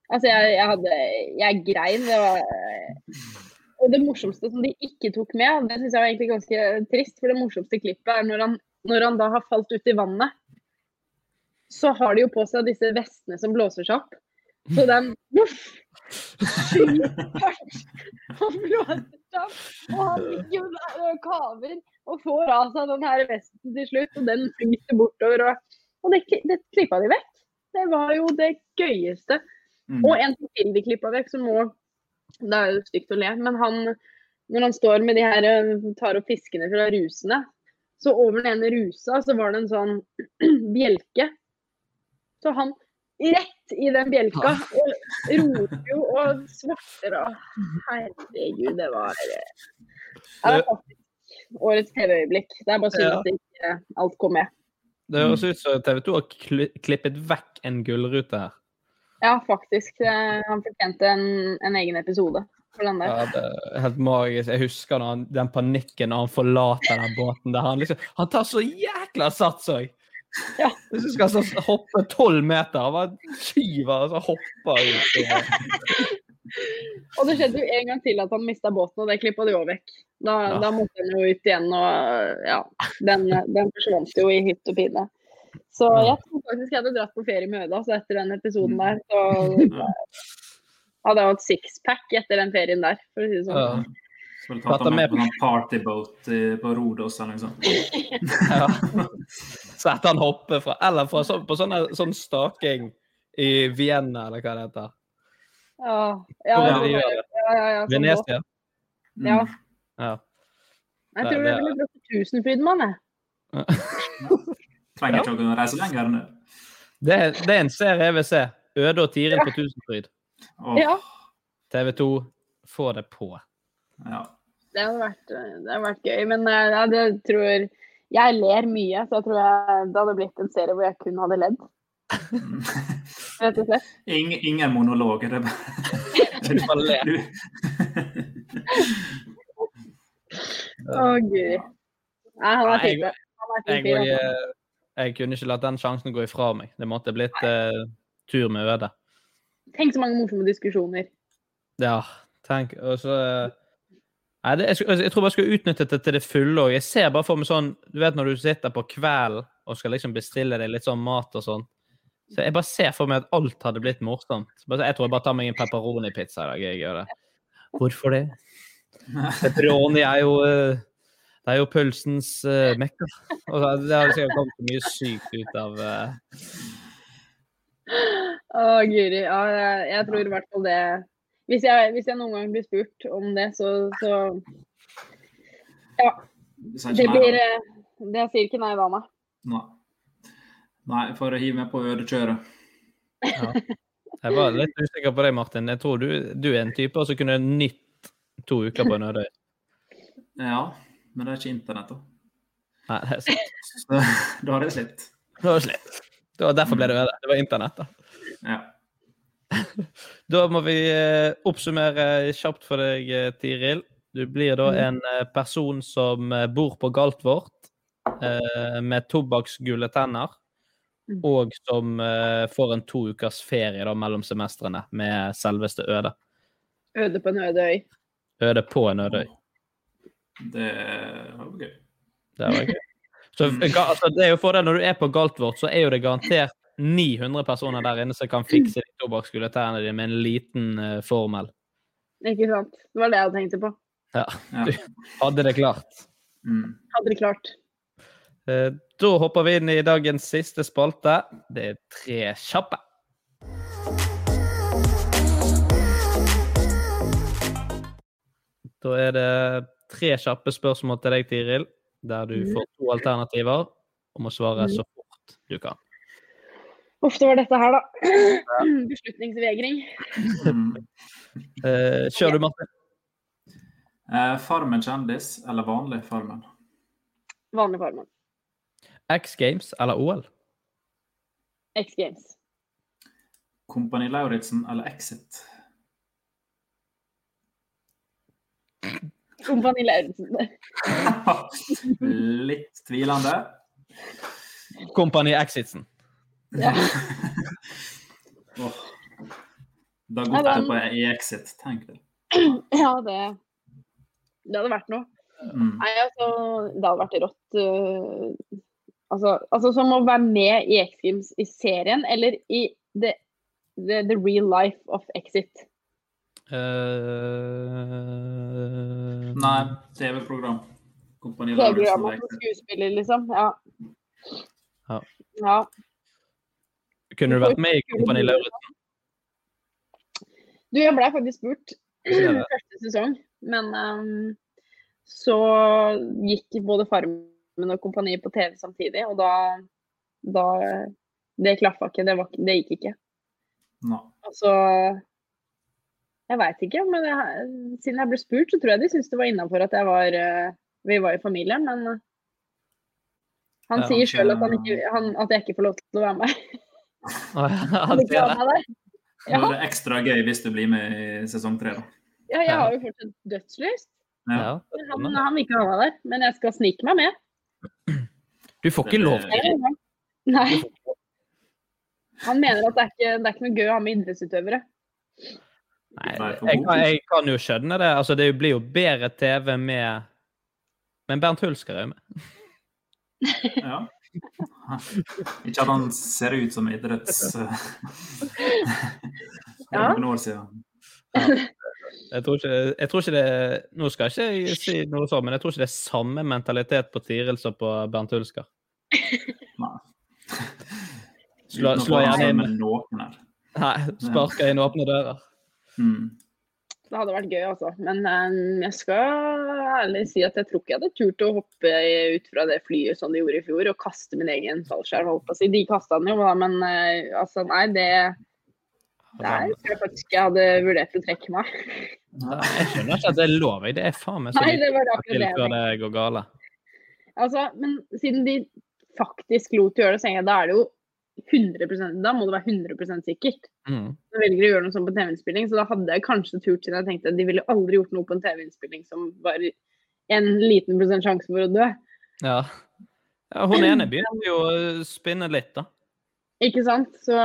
Altså, jeg, jeg hadde Jeg grein. Det var Og det morsomste som de ikke tok med, det syns jeg var egentlig ganske trist, for det morsomste klippet er når han, når han da har falt ut i vannet. Så har de jo på seg disse vestene som blåser seg opp. Så den voff, skyter hardt og blåser seg. Og han ligger jo der og kaver og får av seg den her vesten til slutt, og den flyter bortover. Og, og det, det klippa de vekk. Det var jo det gøyeste. Mm. Og en som til de klippa vekk, som må Det er jo stygt å le, men han når han står med de her eh, tar opp fiskene fra rusene, så over den ene rusa så var det en sånn bjelke. Så han rett i den bjelka og roter jo og svarter og Herregud, det var eh, Det er faktisk årets TV-øyeblikk. Det er bare synd Ja. at ikke alt kom med. Det høres ut som TV 2 har klippet vekk en gullrute her. Ja, faktisk. Han fortjente en, en egen episode. Ja, det er helt magisk. Jeg husker når han, den panikken når han forlater den båten. der Han liksom, han tar så jækla sats òg! Ja. Hvis du skal så hoppe tolv meter, bare skyver og så hopper ut. og- Og det skjedde jo en gang til at han mista båten, og det klippa de òg vekk. Da, Ja. da måtte han jo ut igjen, og ja. Den, den forsvant jo i hytt og pine. Så jeg tror faktisk jeg hadde dratt på ferie med Øda altså etter den episoden der. Så hadde jeg hatt sixpack etter den ferien der, for å si det sånn. Ja. Skulle tatt dem med på sånn partyboat i- på Rodos eller noe sånt. Ja. Så etter han hopper fra Eller fra, så, på sånn, sånn staking i Vienna, eller hva det heter. Ja, ja, ja, de ja, ja, sånn Venezia? Mm. Ja. Ja. Jeg tror det det er- ville til Tusenfrydmann, jeg. Trenger ikke å reise lenger enn det. Det, er- er en serie jeg vil se. Øde og Tiril på Tusenfryd. Oh. Ja. TV 2, få det på. ja. Det hadde vært, det hadde vært gøy, men eh, ja, det tror Jeg ler mye, så jeg tror jeg, det hadde blitt en serie hvor jeg kun hadde ledd. Rett og slett. Ingen, ingen monologer. Det er bare. Du- Å, guri. Nei, han er type. Jeg, jeg, altså. eh, jeg kunne ikke latt den sjansen gå ifra meg. Det måtte blitt uh, tur med Øde. Tenk så mange morsomme diskusjoner. Ja, tenk. Og så eh, Nei, det, jeg, skulle- jeg tror bare jeg skulle utnyttet det til det fulle. Og jeg ser bare for meg sånn Du vet når du sitter på kvelden og skal liksom bestille deg litt sånn mat og sånn. Så jeg bare ser for meg at alt hadde blitt morsomt. Jeg tror jeg bare tar meg en pepperoni-pizza i dag. jeg gjør det. Hvorfor det? Pepperoni er jo eh, Det er jo pølsens uh, mekka. Og det har sikkert kommet mye sykt ut av uh... Å, guri. Ja, jeg tror i hvert fall det hvis jeg, hvis jeg noen gang blir spurt om det, så, så Ja. Det blir eh, Det sier ikke nei da, nei. Nei. Nei, å hive meg på ødekjøret. Jeg var litt usikker på deg, Martin. Jeg tror du, du er en type som kunne nytt to uker på en ødøy. Ja, men det er ikke internett, da. Nei, det er sant. Så da har jeg slitt. Det var slitt. Det var derfor ble det øde. Det var internett, da. Ja. Da må vi eh, oppsummere kjapt for deg, eh, Tiril. Du blir da en eh, person som bor på Galtvort eh, med tobakksgule tenner, og som får en to ukers ferie da, mellom semestrene med selveste Øde. Øde på en øde øy. Øde på en øde øy. Det var gøy. Det var gøy. Så altså, det er jo fordelen når du er på Galtvort, så er jo det garantert 900 personer der inne som kan fikse tennene dine med en liten eh, formel. Ikke sant? Det var det jeg tenkte på. Ja, du hadde det klart. Hadde det klart. Eh, Da hopper vi inn i dagens siste spalte. Det er tre kjappe. Da er det tre kjappe spørsmål til deg, Tiril, der du får to alternativer og må svare så fort du kan. Det var dette her, da. Beslutningsvegring. Eh, Kjør du, Martin. Eh, farmen kjendis eller vanlig Farmen? Vanlig Farmen. X Games eller OL? X Games. Kompani Lauritzen eller Exit? Kompani Lauritzen. Litt tvilende. Kompani Exitsen. Ja. oh. Da går det på i Exit, tenk det. ja, det Det hadde vært noe. Mm. Nei, altså, det hadde vært rått. Uh, altså, altså som å være med i X Games i serien, eller i the, the, the real life of Exit. Uh, Nei, TV-program. Og TV-program som skuespiller, liksom. Ja. Ja. ja. Kunne du vært med i Kompani Lauritzen? Du, jeg ble faktisk spurt første sesong, men um, så gikk både Farmen og Kompaniet på TV samtidig, og da, da Det klaffa ikke. Det, var, det gikk ikke. No. Altså Jeg veit ikke, men jeg, siden jeg ble spurt, så tror jeg de syntes det var innafor at jeg var eh, vi var i familie, men eh, han sier sjøl at, at jeg ikke får lov til å være med. Ja, ikke ser ha det. Er det ekstra gøy hvis du blir med i sesong tre, da. ja, jeg har jo fortsatt dødslyst. Ja. Ja, Han, han vil ikke ha meg der, men jeg skal snike meg med. Du får ikke lov til det. Nei. Han mener at det er ikke, det er ikke noe gøy å ha med idrettsutøvere. Nei, jeg, kan- jeg kan jo skjønne det. Altså, det blir jo bedre TV med Men Bernt Hulsker er jo med. Ja. Ikke at han ser ut som idretts... Ja. noen år siden. Jeg tror ikke, jeg tror ikke det Nå skal jeg ikke si noe sånn, men jeg tror ikke det er samme mentalitet på Tiril som på Bernt Hulsker. Nei. Slå, slå gjerne inn. Nei, sparka inn åpne dører. Mm. Det hadde vært gøy, altså. Men um, jeg skal ærlig si at jeg tror ikke jeg hadde turt å hoppe ut fra det flyet som de gjorde i fjor, og kaste min egen fallskjerm. si. De kasta den jo, da, men uh, altså, nei, det Der tror jeg faktisk jeg hadde vurdert å trekke meg. Nei, Jeg skjønner ikke at det er lov. Det er faen meg så Nei, det var til før det går gale. Altså, men siden de faktisk lot gjøre det, så tenker jeg da er det jo 100% Da må det være 100 sikkert. Mm. Jeg velger å gjøre noe sånt på TV-innspilling, så da hadde jeg kanskje turt siden jeg tenkte at de ville aldri gjort noe på en TV-innspilling som var en liten prosent sjanse for å dø. Ja. ja. Hun ene begynte jo å spinne litt, da. Ikke sant? Så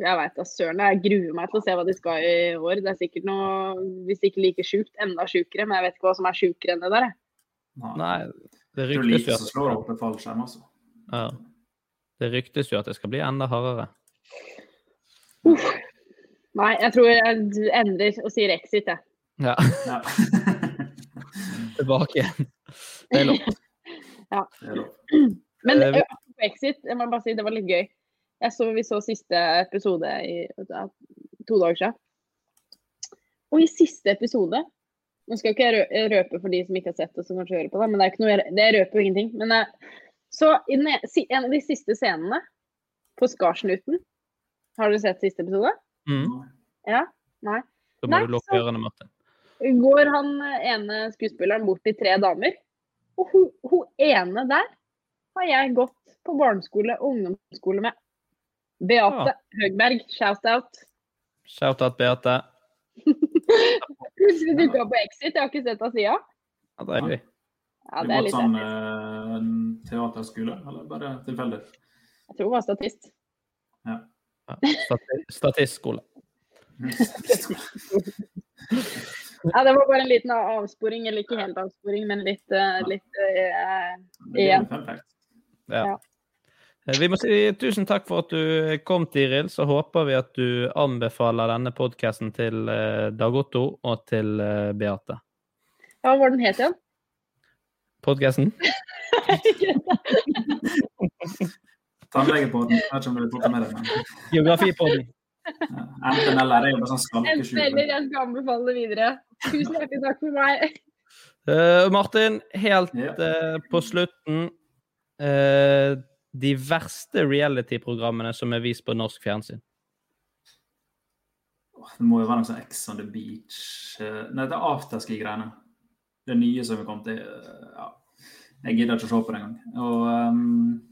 jeg veit da søren. Jeg gruer meg til å se hva de skal i år. Det er sikkert noe, hvis ikke like sjukt, enda sjukere. Men jeg vet ikke hva som er sjukere enn det der. jeg. Nei, det Det er jo ryktes lite som slår opp en fallskjerm, altså. ja. Det ryktes jo at det skal bli enda hardere. Nei, jeg tror jeg endrer og sier exit, jeg. Ja. Ja. Tilbake igjen. Det er lov. Ja. Men vi- eh, exit, jeg må bare si det var litt gøy. Jeg så, vi så siste episode i to dager siden. Og i siste episode Nå skal ikke jeg rø- røpe for de som ikke har sett det, som kanskje hører på det, men det er ikke noe, det røper jo ingenting. Men eh, så i den, e- en av de siste scenene på Skarsnuten Har dere sett siste episode? Mm. Ja? Nei? Da må Nei, du lukke ørene, Martin. går han eh, ene skuespilleren bort til tre damer. Og hun, hun ene der har jeg gått på barneskole og ungdomsskole med. Beate Høgberg, shout-out. Shout-out, Beate. Plutselig dukka opp på Exit, jeg har ikke sett henne siden. Ja, deilig. Ja, det er litt sånn eh, teaterskole, eller bare tilfeldig? Jeg tror det var statist. Ja. ja Statistskole. Ja, det var bare en liten avsporing, eller ikke helt avsporing, men litt, uh, litt uh, igjen. Ja. Ja. Eh, Vi må si tusen takk for at du kom, Tiril. Så håper vi at du anbefaler denne podkasten til Dag Otto og til Beate. Ja, hva var den het igjen? Podkasten? Tannlegepodden. Jeg vet ikke om du har med deg. Geografipodden. Enten eller er jo bare sånn Enten jeg skal anbefale det videre. Tusen hjertelig takk for meg. Uh, Martin, helt uh, på slutten Uh, De verste reality-programmene som er vist på norsk fjernsyn. Det må jo være noe sånn Ex on the Beach Nei, det er afterski-greiene. Det nye som kommet. Det, eh, ja. Jeg gidder ikke å se på det engang. Og um,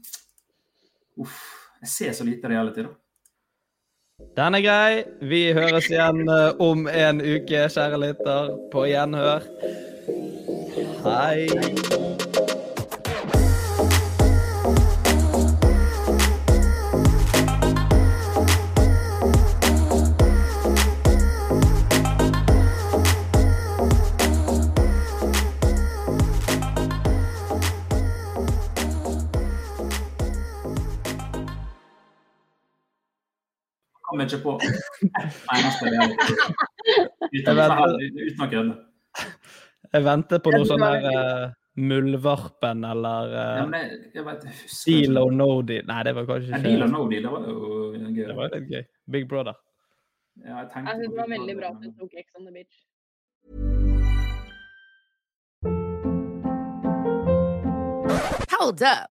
Uff. Jeg ser så lite reality, da. Den er grei. Vi høres igjen eh, om en uke, kjære lytter. På gjenhør. Hei. Kom ikke på eneste. Uten, uten å kødde. Jeg venter på noe sånn der eh, Muldvarpen eller Ja, uh, men jeg, jeg vet, jeg Deal or no deal. Nei, det var kanskje ikke Deal or no deal, det var jo gøy. Det var litt gøy. Big Brother. Ja, jeg tenkte Jeg synes det var veldig bra at du tok Ex on the Beach. Hold up.